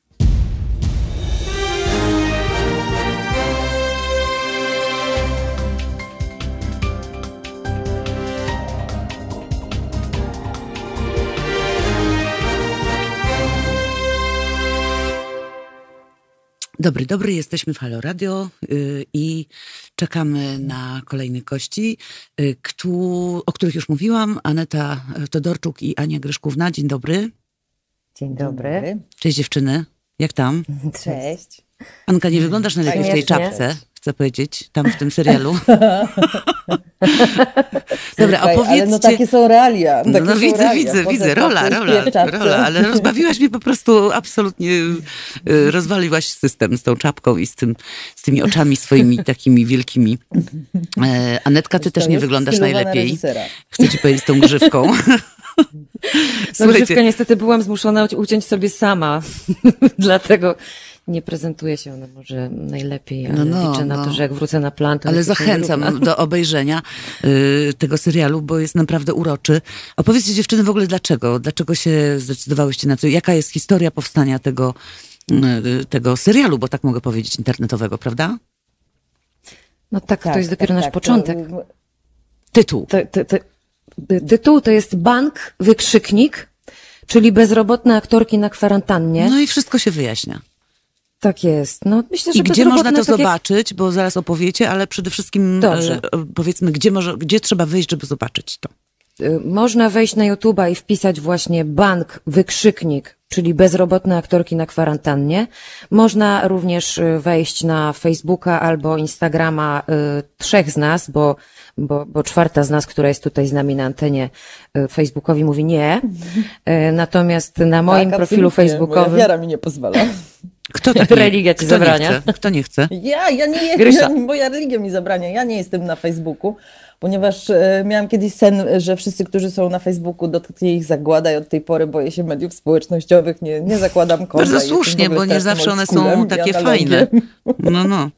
Dobry, dobry, jesteśmy w Halo Radio y, i czekamy na kolejnych gości, y, któ- o których już mówiłam. Aneta Todorczuk i Ania Gryszkówna. Dzień dobry. Dzień dobry. Cześć dziewczyny. Jak tam? Cześć. Anka, nie wyglądasz najlepiej w tej czapce, chcę powiedzieć, tam w tym serialu. Dobra, opowiedzcie... Ale no takie są realia. No, Takie no są widzę, realia. widzę, Poza widzę, rola, rola, rola, ale rozbawiłaś mnie po prostu absolutnie, y, rozwaliłaś system z tą czapką i z, tym, z tymi oczami swoimi takimi wielkimi. E, Anetka, ty To też nie wyglądasz najlepiej. reżysera. Chcę ci powiedzieć z tą grzywką. No grzywkę niestety byłam zmuszona uciąć sobie sama, dlatego nie prezentuje się ona może najlepiej, ale No, no, liczę na no. to, że jak wrócę na plan, to Ale zachęcam do obejrzenia y, tego serialu, bo jest naprawdę uroczy. Opowiedzcie dziewczyny w ogóle dlaczego? Dlaczego się zdecydowałyście na to? Jaka jest historia powstania tego, y, tego serialu, bo tak mogę powiedzieć, internetowego, prawda? No tak, Tak, to jest dopiero tak, nasz tak, początek. To, Tytuł. To, to, to, tytuł to jest Bank Wykrzyknik, czyli bezrobotne aktorki na kwarantannie. No i wszystko się wyjaśnia. Tak jest. No, myślę, że I gdzie można to tak jak- zobaczyć, bo zaraz opowiecie, ale przede wszystkim Dobrze. e, powiedzmy, gdzie, może, gdzie trzeba wyjść, żeby zobaczyć to. Y, Można wejść na YouTube'a i wpisać właśnie bank, wykrzyknik, czyli bezrobotne aktorki na kwarantannie. Można również wejść na Facebooka albo Instagrama y, trzech z nas, bo, bo, bo czwarta z nas, która jest tutaj z nami na antenie, y, Facebookowi mówi nie. Y, Natomiast na moim tak, profilu facebookowym Moja wiara mi nie pozwala. Kto tak nie, Religia ci kto zabrania. Nie chce? Kto nie chce? Ja, ja nie Grysia. jestem, moja religia mi zabrania. Ja nie jestem na Facebooku, ponieważ e, miałam kiedyś sen, że wszyscy, którzy są na Facebooku, dotknie ich zagłada i od tej pory boję się mediów społecznościowych, nie, nie zakładam konta. Bardzo jestem w słusznie, ogóle bo nie strasznym zawsze one oldschoolem są i takie analogiem. fajne. No, no.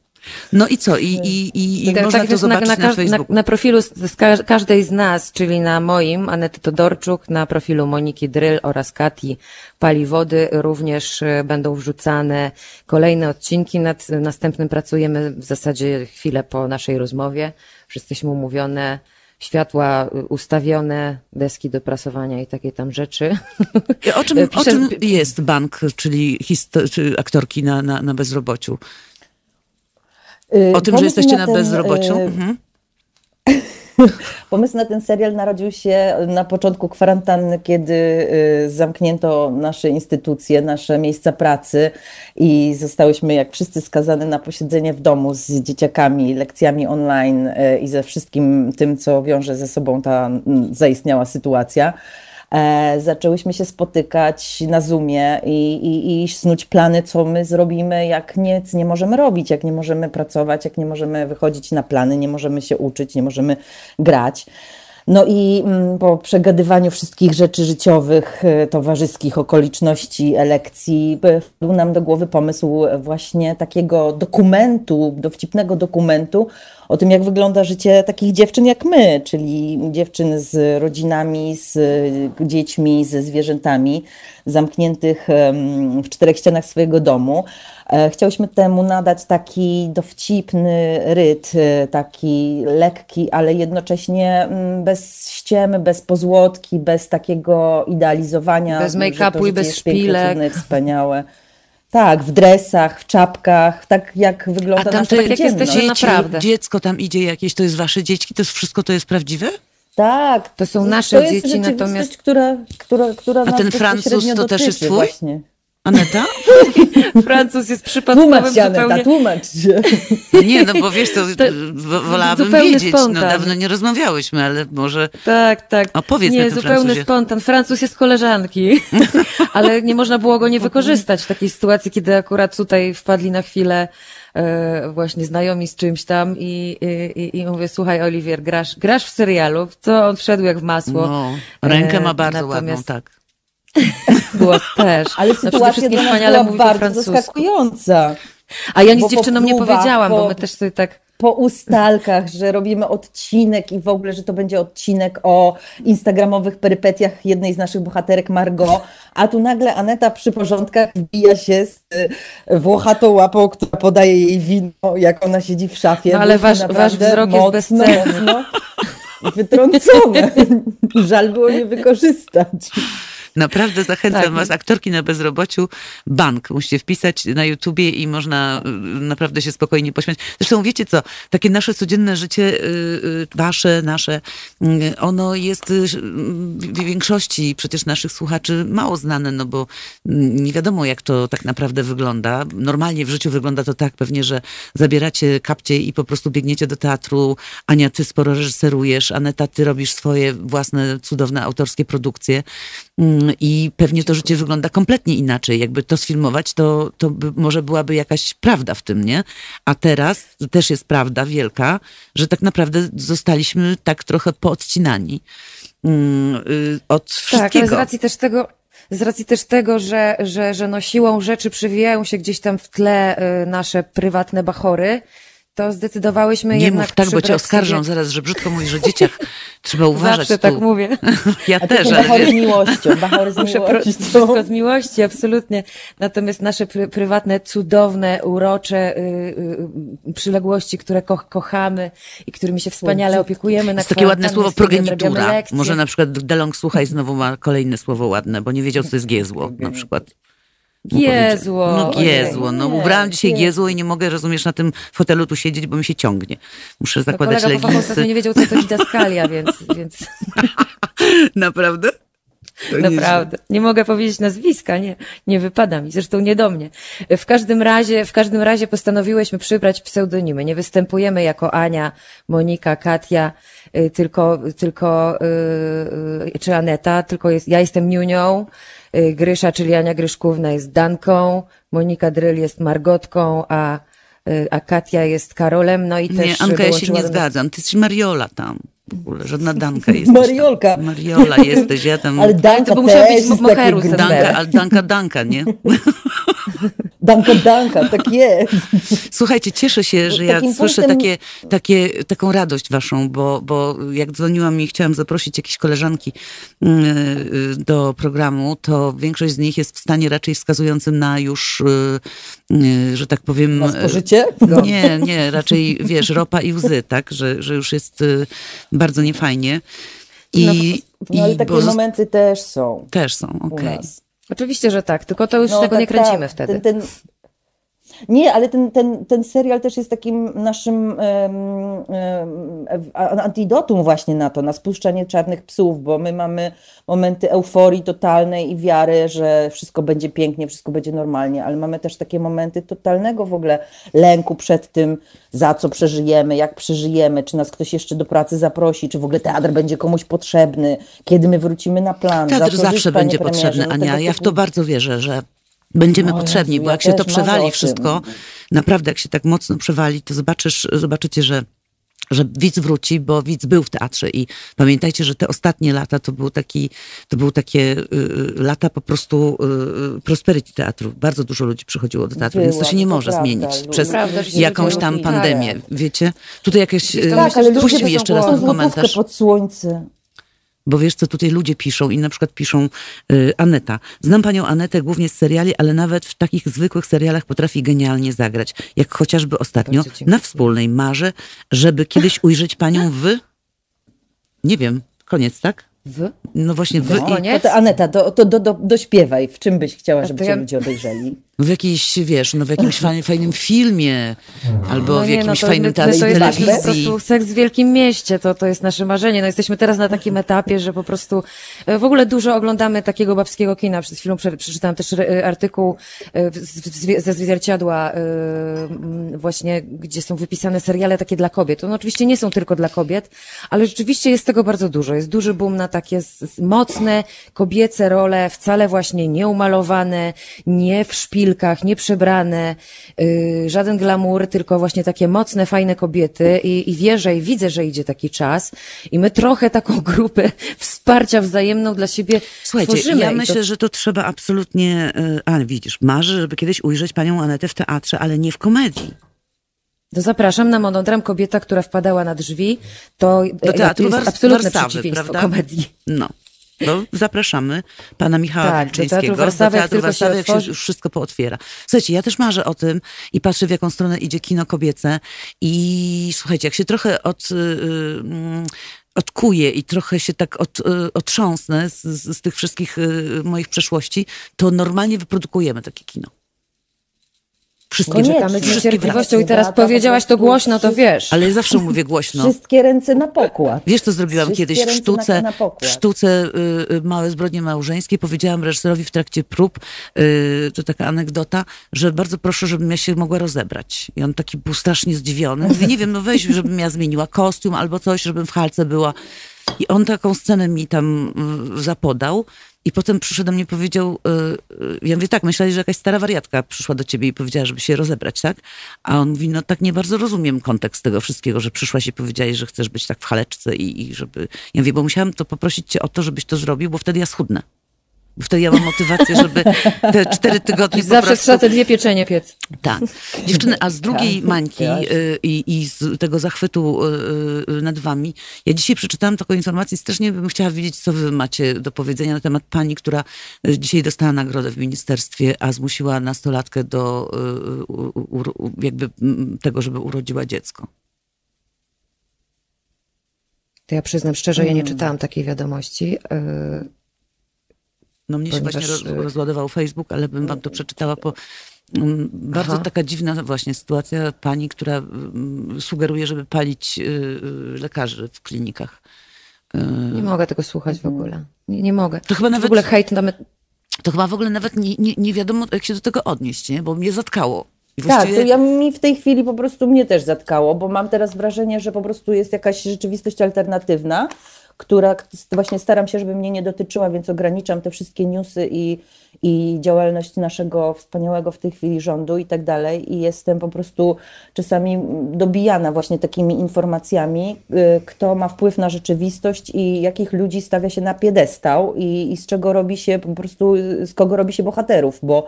No i co? I, i, i, i Tak, można tak to zobaczyć na, każ- Facebooku. Na, profilu z, z ka- każdej z nas, czyli na moim, Anety Todorczuk, na profilu Moniki Dryl oraz Kati Paliwody również e, będą wrzucane kolejne odcinki. Nad następnym pracujemy w zasadzie chwilę po naszej rozmowie. Już jesteśmy umówione, światła y, ustawione, deski do prasowania i takie tam rzeczy. O czym, o Piszę- czym jest bank, czyli aktorki na, na, na bezrobociu? Y, O tym, że jesteście na ten, bezrobociu? y, Mhm. Pomysł na ten serial narodził się na początku kwarantanny, kiedy y, zamknięto nasze instytucje, nasze miejsca pracy i zostałyśmy jak wszyscy skazane na posiedzenie w domu z dzieciakami, lekcjami online i ze wszystkim tym, co wiąże ze sobą ta zaistniała sytuacja. E, zaczęłyśmy się spotykać na Zoomie i, i, i snuć plany, co my zrobimy, jak nic nie możemy robić, jak nie możemy pracować, jak nie możemy wychodzić na plany, nie możemy się uczyć, nie możemy grać. No i mm, po przegadywaniu wszystkich rzeczy życiowych, e, towarzyskich, okoliczności, elekcji, e, wpadł nam do głowy pomysł właśnie takiego dokumentu, dowcipnego dokumentu o tym, jak wygląda życie takich dziewczyn jak my, czyli dziewczyn z rodzinami, z e, dziećmi, ze zwierzętami, zamkniętych w czterech ścianach swojego domu. E, Chciałyśmy temu nadać taki dowcipny ryt, e, taki lekki, ale jednocześnie mm, bez ściemy, bez pozłotki, bez takiego idealizowania. Bez make-upu i bez jest piękne, szpilek. cudne, wspaniałe. Tak, w dresach, w czapkach, tak jak wygląda A tam nasza to jak codzienność. jesteście dzieci, naprawdę. dziecko tam idzie jakieś, to jest wasze dzieci, to jest wszystko to jest prawdziwe? Tak. To są to nasze jest dzieci, rzeczywistość, natomiast- która, która, która A nas ten Francuz bezpośrednio to też jest dotyczy twój? Właśnie. Aneta? Francuz jest przypadkowym Tłumacz się, Aneta, zupełnie... tłumacz się. Nie, no bo wiesz co, wo- wolałabym wiedzieć. No dawno nie rozmawiałyśmy, ale może... Tak, tak. Opowiedz nie, tym zupełny Francuzie. spontan. Francuz jest koleżanki, ale nie można było go nie wykorzystać w takiej sytuacji, kiedy akurat tutaj wpadli na chwilę e, właśnie znajomi z czymś tam i, i, i- mówię, słuchaj Oliwier, grasz, grasz w serialu, co on wszedł jak w masło. No, rękę E, ma bardzo ładną, natomiast tak. Głos też. Ale No sytuacja dla nas była bardzo francusku. zaskakująca. A ja nic bo dziewczynom nie próbach, powiedziałam, bo po- my też sobie tak po ustalkach, że robimy odcinek i w ogóle, że to będzie odcinek o instagramowych perypetiach jednej z naszych bohaterek Margot, a tu nagle Aneta przy porządkach wbija się z y, włochatą łapą, która podaje jej wino, jak ona siedzi w szafie. No, ale wasz- wasz wzrok jest mocno, bezcenny. mocno wytrącone. Żal było nie wykorzystać. Naprawdę zachęcam Tak. was, aktorki na bezrobociu, bank. Musicie wpisać na YouTubie i można y, naprawdę się spokojnie pośmiać. Zresztą wiecie co, takie nasze codzienne życie, y, y, wasze, nasze, ono jest w większości przecież naszych słuchaczy mało znane, no bo mm, nie wiadomo jak to tak naprawdę wygląda. Normalnie w życiu wygląda to tak pewnie, że zabieracie kapcie i po prostu biegniecie do teatru. Ania, ty sporo reżyserujesz, Aneta, ty robisz swoje własne cudowne autorskie produkcje. Mm, I pewnie to życie wygląda kompletnie inaczej. Jakby to sfilmować, to, to by, może byłaby jakaś prawda w tym, nie? A teraz też jest prawda wielka, że tak naprawdę zostaliśmy tak trochę poodcinani mm, y, od Tak, wszystkiego. ale z racji też tego, z racji też tego, że, że, że no siłą rzeczy przywijają się gdzieś tam w tle y, nasze prywatne bachory, to zdecydowałyśmy nie jednak mów tak, bo cię oskarżą sobie... zaraz, że brzydko mówisz o dzieciach. Trzeba uważać Zawsze tu. tak mówię. Ja A też, też, ale bachory wiesz, z miłością, bachory z miłością. wszystko z miłości, absolutnie. Natomiast nasze pry, prywatne, cudowne, urocze y, y, przyległości, które ko kochamy i którymi się wspaniale opiekujemy na jest takie ładne słowo progenitura. Może na przykład Delong, słuchaj, znowu ma kolejne słowo ładne, bo nie wiedział, co to jest giezło na przykład. Giezło. No giezło, no nie, ubrałam dzisiaj giezło. i nie mogę, rozumiesz, na tym fotelu tu siedzieć, bo mi się ciągnie. Muszę No, zakładać po fachu ostatnio leginsy. nie wiedział, co to didaskalia, więc, więc Naprawdę? To nie naprawdę. Nie mogę powiedzieć nazwiska, nie, nie wypada mi, zresztą nie do mnie. W każdym razie, w każdym razie postanowiłyśmy przybrać pseudonimy. Nie występujemy jako Ania, Monika, Katia, tylko, tylko, y, y, czy Aneta, tylko jest, ja jestem Niunią, y, Grysza, czyli Ania Gryszkówna jest Danką, Monika Dryl jest Margotką, a, y, a Katia jest Karolem, no i Nie, też Anka, ja się nie zgadzam. Ty jesteś Mariola tam. W ogóle, żadna Danka jesteś Mariolka. Tam. Mariola jesteś, ja tam... Ale Danka to by musiał też być jest Moheru Danka, ale Danka, Danka, nie? Danka, Danka, tak jest. Słuchajcie, cieszę się, że ja słyszę punktem- takie, takie, taką radość waszą, bo, bo jak dzwoniłam i chciałam zaprosić jakieś koleżanki yy, yy, do programu, to większość z nich jest w stanie raczej wskazującym na już, yy, yy, że tak powiem... Na spożycie? Nie, nie, raczej wiesz, ropa i łzy, tak, że, że już jest bardzo niefajnie. I, No ale i takie momenty też są też są, okej. nas. Oczywiście, że tak, tylko to już No, tego tak, nie kręcimy tak. wtedy. Ten, ten... Nie, ale ten, ten, ten serial też jest takim naszym antidotum właśnie na to, na spuszczanie czarnych psów, bo my mamy momenty euforii totalnej i wiary, że wszystko będzie pięknie, wszystko będzie normalnie, ale mamy też takie momenty totalnego w ogóle lęku przed tym, za co przeżyjemy, jak przeżyjemy, czy nas ktoś jeszcze do pracy zaprosi, czy w ogóle teatr będzie komuś potrzebny, kiedy my wrócimy na plan. za Teatr co zawsze żyć, panie będzie potrzebny, No Ania. Ja w to bardzo wierzę, że będziemy O potrzebni, Jezu, bo ja jak się to przewali wszystko, naprawdę jak się tak mocno przewali, to zobaczysz, zobaczycie, że że widz wróci, bo widz był w teatrze i pamiętajcie, że te ostatnie lata to był taki, to były takie y, y, lata po prostu y, prosperity teatru. Bardzo dużo ludzi przychodziło do teatru, więc to się nie to może prawda. zmienić przez Prawda, jakąś tam pandemię, wiecie? Tutaj jakieś, y, myślę, Tak, ale ludzie jeszcze raz ten komentarz. pod słońce. Bo wiesz, co tutaj ludzie piszą i na przykład piszą y, Aneta. Znam panią Anetę głównie z seriali, ale nawet w takich zwykłych serialach potrafi genialnie zagrać. Jak chociażby ostatnio na wspólnej marzę, żeby kiedyś ujrzeć panią w... Nie wiem, koniec, tak? W? No właśnie w... No, i- koniec. To, to Aneta, to, to do, do, dośpiewaj. W czym byś chciała, żeby cię ja- ludzie obejrzeli? W jakiejś, wiesz, no w jakimś fajnym, fajnym filmie, albo No w nie, jakimś to fajnym my, my teatrze to jesteśmy po telewizji. prostu seks w wielkim mieście, to, to jest nasze marzenie. No jesteśmy teraz na takim etapie, że po prostu e, w ogóle dużo oglądamy takiego babskiego kina. Przed chwilą prze, przeczytałam też e, artykuł e, ze zwierciadła właśnie, gdzie są wypisane seriale takie dla kobiet. One oczywiście nie są tylko dla kobiet, ale rzeczywiście jest tego bardzo dużo. Jest duży boom na takie mocne kobiece role, wcale właśnie nieumalowane, nie w szpilkach, nie przebrane, yy, żaden glamour, tylko właśnie takie mocne, fajne kobiety i, i wierzę i widzę, że idzie taki czas i my trochę taką grupę wsparcia wzajemną dla siebie Słuchajcie, tworzymy. ja I to- myślę, że to trzeba absolutnie, y, a widzisz, marzę, żeby kiedyś ujrzeć panią Anetę w teatrze, ale nie w komedii. To zapraszam na monodram Kobieta, która wpadała na drzwi. To Do teatru jest absolutne Warszawy, przeciwieństwo prawda? komedii. No. To zapraszamy pana Michała Tak, do Teatru Wilczyńskiego Warszawy, do Teatru się Warszawy, jak się już wszystko pootwiera. Słuchajcie, ja też marzę o tym i patrzę, w jaką stronę idzie kino kobiece i słuchajcie, jak się trochę od... y, y, odkuję i trochę się tak od, y, otrząsnę z, z, z tych wszystkich y, moich przeszłości, to normalnie wyprodukujemy takie kino. Wszystkie, Koniecznie. Czekamy z wszystkie niecierpliwością i teraz Beata, powiedziałaś po to prostu głośno, to wiesz. Ale ja zawsze mówię głośno. Wszystkie ręce na pokład. Wiesz, co zrobiłam Wszystkie kiedyś w ręce sztuce, na, na w pokład. sztuce y, y, Małe Zbrodnie Małżeńskie. Powiedziałam reżyserowi w trakcie prób, y, to taka anegdota, że bardzo proszę, żebym ja się mogła rozebrać. I on taki był strasznie zdziwiony. Mówię, nie wiem, no weź, żebym ja zmieniła kostium albo coś, żebym w halce była. I on taką scenę mi tam y, zapodał. I potem przyszedł do mnie i powiedział, y, y, ja mówię, tak, myśleli, że jakaś stara wariatka przyszła do ciebie i powiedziała, żeby się rozebrać, tak? A on mówi, no tak nie bardzo rozumiem kontekst tego wszystkiego, że przyszłaś i powiedziałeś, że chcesz być tak w haleczce i, i żeby... Ja mówię, bo musiałam to poprosić cię o to, żebyś to zrobił, bo wtedy ja schudnę. Bo wtedy ja mam motywację, żeby te cztery tygodnie po Zawsze prostu... trzeba te dwie pieczenie piec. Tak. Dziewczyny, a z drugiej Tak, mańki jasne. y, i, i z tego zachwytu y, y, nad wami, ja dzisiaj przeczytałam taką informację, strasznie bym chciała wiedzieć, co wy macie do powiedzenia na temat pani, która dzisiaj dostała nagrodę w ministerstwie, a zmusiła nastolatkę do u- u- u- jakby mm, tego, żeby urodziła dziecko. To ja przyznam szczerze, ja nie Mm. czytałam takiej wiadomości. No mnie się Ponieważ, właśnie roz, y- rozładował Facebook, ale bym wam to przeczytała po... mm, Bardzo Aha. taka dziwna właśnie sytuacja pani, która mm, sugeruje, żeby palić y, y, lekarzy w klinikach. Y, Nie mogę tego słuchać w ogóle. Nie, nie mogę. To chyba W nawet- ogóle hejt nawet... To chyba w ogóle nawet nie, nie, nie wiadomo, jak się do tego odnieść, nie? Bo mnie zatkało. I Tak, to właściwie- ja mi w tej chwili po prostu mnie też zatkało, bo mam teraz wrażenie, że po prostu jest jakaś rzeczywistość alternatywna, która właśnie staram się, żeby mnie nie dotyczyła, więc ograniczam te wszystkie newsy i, i działalność naszego wspaniałego w tej chwili rządu i tak dalej. I jestem po prostu czasami dobijana właśnie takimi informacjami, y, kto ma wpływ na rzeczywistość i jakich ludzi stawia się na piedestał i, i z czego robi się po prostu, z kogo robi się bohaterów, bo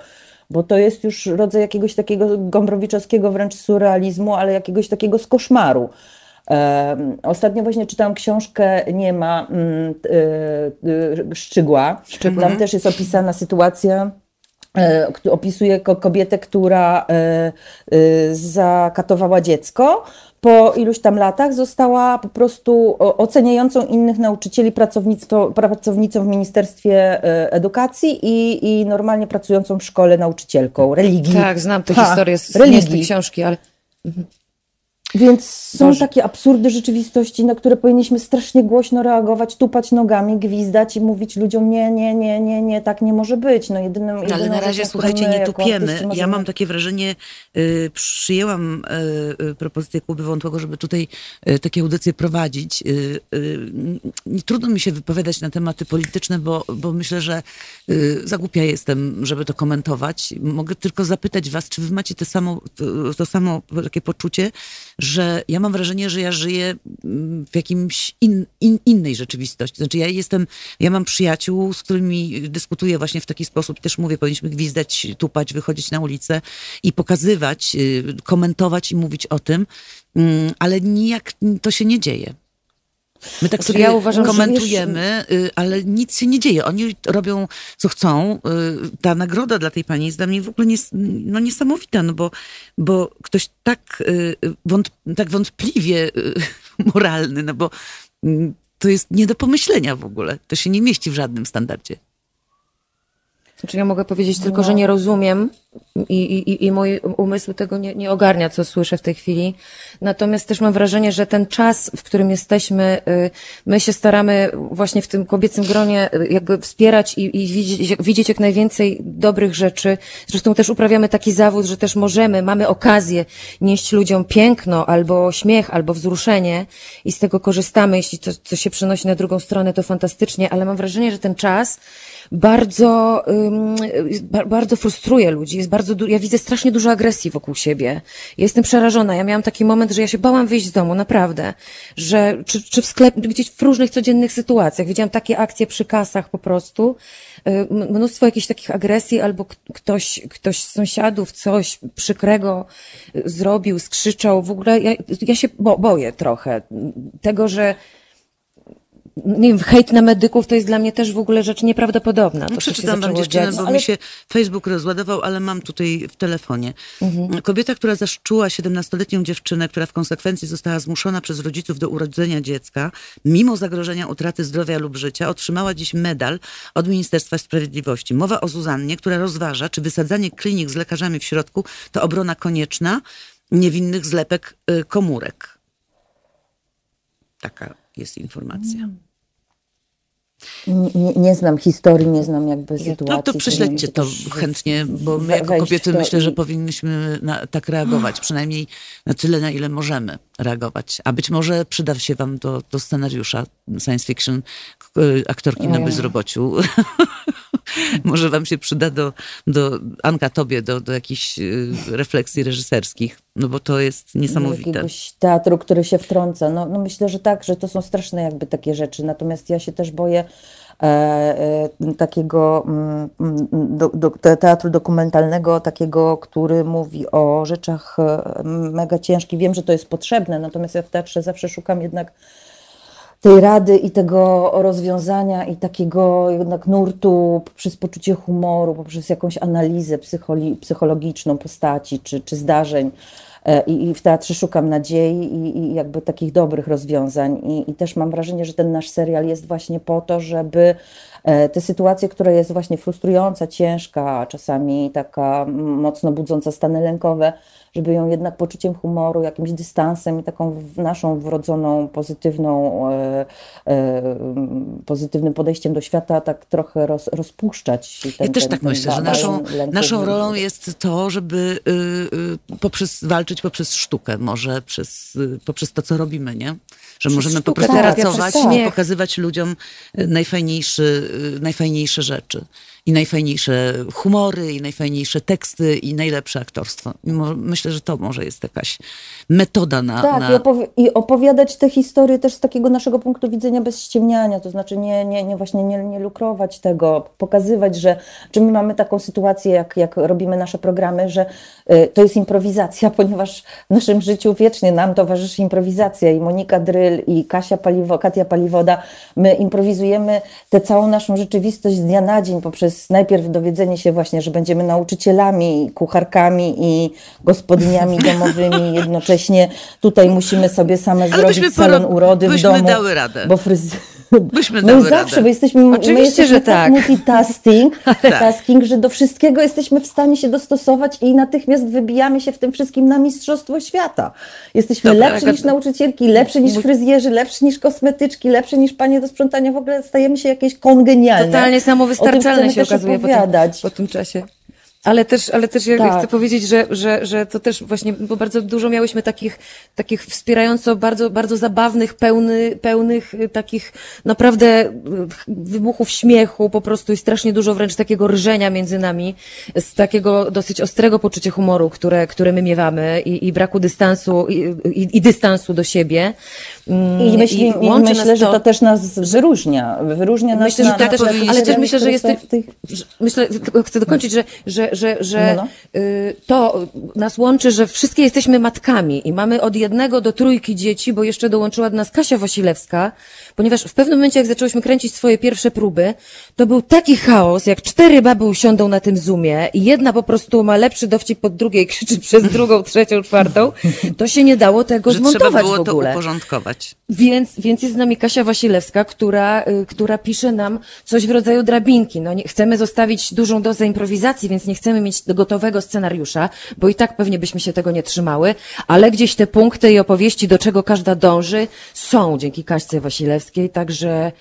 bo to jest już rodzaj jakiegoś takiego gombrowiczoskiego wręcz surrealizmu, ale jakiegoś takiego z koszmaru. Ostatnio właśnie czytałam książkę Nie ma mm, t- y, y, Szczygła. Tam też jest opisana sytuacja, e, opisuje ko- kobietę, która e, zakatowała dziecko. Po iluś tam latach została po prostu oceniającą innych nauczycieli pracownicą w Ministerstwie e, Edukacji i, i normalnie pracującą w szkole nauczycielką religii. Tak, znam tę Ha, historię z, z tej książki, ale Więc są Boże. takie absurdy rzeczywistości, na które powinniśmy strasznie głośno reagować, tupać nogami, gwizdać i mówić ludziom nie, nie, nie, nie, nie, tak nie może być. No jedynym, No, jedyną ale na razie, słuchajcie, nie tupiemy. Ja mam takie wrażenie, y, przyjęłam y, y, propozycję Kuby Wątłego, żeby tutaj y, takie audycje prowadzić. Y, y, trudno mi się wypowiadać na tematy polityczne, bo, bo myślę, że y, za głupia jestem, żeby to komentować. Mogę tylko zapytać was, czy wy macie to samo, to, to samo takie poczucie, że ja mam wrażenie, że ja żyję mm, w jakimś in, in, innej rzeczywistości. Znaczy ja jestem, ja mam przyjaciół, z którymi dyskutuję właśnie w taki sposób, też mówię, powinniśmy gwizdać, tupać, wychodzić na ulicę i pokazywać, y, komentować i mówić o tym, mm, ale nijak to się nie dzieje. My tak Znaczy, sobie ja uważam, komentujemy, y, ale nic się nie dzieje. Oni robią co chcą. Y, Ta nagroda dla tej pani jest dla mnie w ogóle nies, no niesamowita, no bo, bo ktoś tak, y, wąt, tak wątpliwie moralny, no bo mm, to jest nie do pomyślenia w ogóle. To się nie mieści w żadnym standardzie. Czy ja mogę powiedzieć tylko, że nie rozumiem i, i, i mój umysł tego nie, nie ogarnia, co słyszę w tej chwili. Natomiast też mam wrażenie, że ten czas, w którym jesteśmy, y, my się staramy właśnie w tym kobiecym gronie y, jakby wspierać i, i widzieć, widzieć jak najwięcej dobrych rzeczy. Zresztą też uprawiamy taki zawód, że też możemy, mamy okazję nieść ludziom piękno, albo śmiech, albo wzruszenie i z tego korzystamy. Jeśli to, co się przenosi na drugą stronę, to fantastycznie, ale mam wrażenie, że ten czas bardzo, bardzo frustruje ludzi. Jest bardzo ja widzę strasznie dużo agresji wokół siebie. Jestem przerażona. Ja miałam taki moment, że ja się bałam wyjść z domu, naprawdę. Że, czy, czy w sklepie, gdzieś w różnych codziennych sytuacjach. Widziałam takie akcje przy kasach po prostu. Y, Mnóstwo jakichś takich agresji, albo ktoś, ktoś z sąsiadów coś przykrego y, zrobił, skrzyczał. W ogóle ja, ja się bo, boję trochę tego, że nie wiem, hejt na medyków to jest dla mnie też w ogóle rzecz nieprawdopodobna. To, się Przeczytam wam dziewczynę, dziać. bo Ale- mi się Facebook rozładował, ale mam tutaj w telefonie. Mhm. Kobieta, która zaszczuła 17-letnią dziewczynę, która w konsekwencji została zmuszona przez rodziców do urodzenia dziecka, mimo zagrożenia utraty zdrowia lub życia, otrzymała dziś medal od Ministerstwa Sprawiedliwości. Mowa o Zuzannie, która rozważa, czy wysadzanie klinik z lekarzami w środku to obrona konieczna niewinnych zlepek y, komórek. Taka jest informacja. Nie, nie, znam historii, nie znam jakby sytuacji. No to prześledźcie to chętnie, bo my jako kobiety myślę, że powinnyśmy na, tak reagować, przynajmniej na tyle, na ile możemy reagować. A być może przyda się wam do, do scenariusza science fiction k- aktorki na bezrobociu. może wam się przyda do, do Anka, tobie, do, do jakichś y, refleksji reżyserskich, no bo to jest niesamowite. jakiegoś teatru, który się wtrąca. No, no myślę, że tak, że to są straszne jakby takie rzeczy. Natomiast ja się też boję e, e, takiego mm, do, do, te- teatru dokumentalnego, takiego, który mówi o rzeczach e, mega ciężkich. Wiem, że to jest potrzebne, natomiast ja w teatrze zawsze szukam jednak tej rady i tego rozwiązania i takiego jednak nurtu poprzez poczucie humoru, poprzez jakąś analizę psychologiczną postaci czy, czy zdarzeń. E, I, I w teatrze szukam nadziei i, i jakby takich dobrych rozwiązań. I, I też mam wrażenie, że ten nasz serial jest właśnie po to, żeby e, tę sytuację, która jest właśnie frustrująca, ciężka, czasami taka mm, mocno budząca stany lękowe, żeby ją jednak poczuciem humoru, jakimś dystansem i taką naszą wrodzoną, pozytywną, e, e, pozytywnym podejściem do świata tak trochę roz, rozpuszczać. Ten, Ja też ten- tak ten myślę, że naszą, naszą rolą jest to, żeby y, y, poprzez, walczyć poprzez sztukę, może przez, y, poprzez to, co robimy, nie? Że możemy po prostu pracować i pokazywać ludziom y, najfajniejszy, y, najfajniejsze rzeczy. I najfajniejsze humory, i najfajniejsze teksty, i najlepsze aktorstwo. Myślę, że to może jest jakaś metoda na... Tak, na... i, opowi- i opowiadać te historie też z takiego naszego punktu widzenia bez ściemniania, to znaczy nie, nie, nie właśnie nie, nie lukrować tego, pokazywać, że, że my mamy taką sytuację, jak, jak robimy nasze programy, że y, to jest improwizacja, ponieważ w naszym życiu wiecznie nam towarzyszy improwizacja i Monika Dryl i Kasia Paliwo, Katia Paliwoda, my improwizujemy tę całą naszą rzeczywistość z dnia na dzień poprzez najpierw dowiedzenie się właśnie, że będziemy nauczycielami, kucharkami i gospodyniami domowymi jednocześnie tutaj musimy sobie same Ale zrobić byśmy salon urody w byśmy domu. dały radę. Bo fryz... Byśmy My dały zawsze, radę. bo jesteśmy, my Oczywiście, jesteśmy że tak tak. multitasking, tasking, że do wszystkiego jesteśmy w stanie się dostosować i natychmiast wybijamy się w tym wszystkim na mistrzostwo świata. Jesteśmy Dobra, jaka- niż nauczycielki, lepsi niż fryzjerzy, lepsi niż kosmetyczki, lepsi niż panie do sprzątania. W ogóle stajemy się jakieś kongenialne. Totalnie samowystarczalne się okazuje po tym, po tym czasie. Ale też, ale też ja Tak. chcę powiedzieć, że, że, że to też właśnie, bo bardzo dużo miałyśmy takich, takich wspierająco bardzo, bardzo zabawnych, pełny, pełnych y, takich naprawdę y, wybuchów śmiechu po prostu i strasznie dużo wręcz takiego rżenia między nami, z takiego dosyć ostrego poczucia humoru, które, które my miewamy i, i braku dystansu i, i, i dystansu do siebie. Mm, I, myśli, i łączy myślę, nas że to też nas wyróżnia. Wyróżnia nas Myślę, że na, powinno- tych ale też myślę, że jest tych Myślę, chcę dokończyć, że, że, że, że No, y, to nas łączy, że wszystkie jesteśmy matkami i mamy od jednego do trójki dzieci, bo jeszcze dołączyła do nas Kasia Wasilewska, ponieważ w pewnym momencie, jak zaczęłyśmy kręcić swoje pierwsze próby, to był taki chaos, jak cztery baby usiądą na tym Zoomie i jedna po prostu ma lepszy dowcip pod drugiej, krzyczy przez drugą, trzecią, czwartą, to się nie dało tego że trzeba zmontować było w to ogóle. uporządkować. Więc, więc jest z nami Kasia Wasilewska, która, y, która pisze nam coś w rodzaju drabinki. No nie, chcemy zostawić dużą dozę improwizacji, więc nie chcemy mieć gotowego scenariusza, bo i tak pewnie byśmy się tego nie trzymały, ale gdzieś te punkty i opowieści, do czego każda dąży, są dzięki Kaśce Wasilewskiej, także,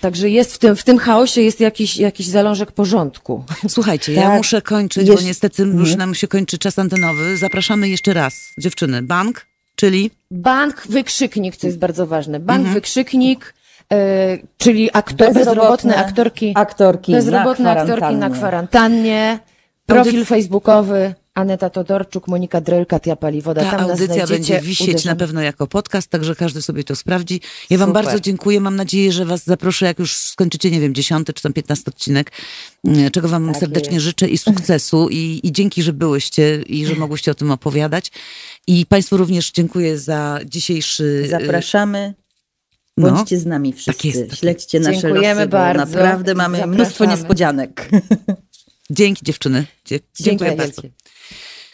także jest w tym, w tym chaosie jest jakiś, jakiś zalążek porządku. Słuchajcie, ja Tak. muszę kończyć, bo niestety już nam się kończy czas antenowy. Zapraszamy jeszcze raz, dziewczyny. Bank, czyli Bank wykrzyknik, co jest bardzo ważne. Bank Mhm. wykrzyknik, e, czyli aktor, bezrobotne aktorki. aktorki Bezrobotne na aktorki na kwarantannie. Profil Audyc- facebookowy Aneta Todorczuk, Monika Dryl, Katia Paliwoda. ta Tam nas audycja znajdziecie, będzie wisieć uderzymy. na pewno jako podcast, także każdy sobie to sprawdzi. Ja wam Super. bardzo dziękuję. Mam nadzieję, że was zaproszę, jak już skończycie, nie wiem, dziesiąty czy tam piętnasty odcinek, mm, czego wam Tak serdecznie jest. życzę i sukcesu i, i dzięki, że byłyście i że mogłyście o tym opowiadać. I państwu również dziękuję za dzisiejszy... y, Zapraszamy. no. Bądźcie z nami wszyscy. Tak jest, tak Śledźcie nasze Dziękujemy losy, bo bardzo. naprawdę mamy Zapraszamy. mnóstwo niespodzianek. Dzięki dziewczyny. Dzie- dziękuję Dziękuję bardzo.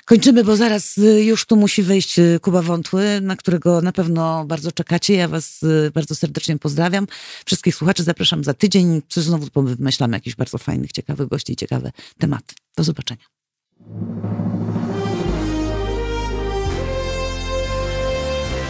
Kończymy, bo zaraz y, już tu musi wejść y, Kuba Wątły, na którego na pewno bardzo czekacie. Ja was bardzo serdecznie pozdrawiam. Wszystkich słuchaczy zapraszam za tydzień. Coś znowu wymyślamy jakichś bardzo fajnych, ciekawych gości i ciekawe tematy. Do zobaczenia.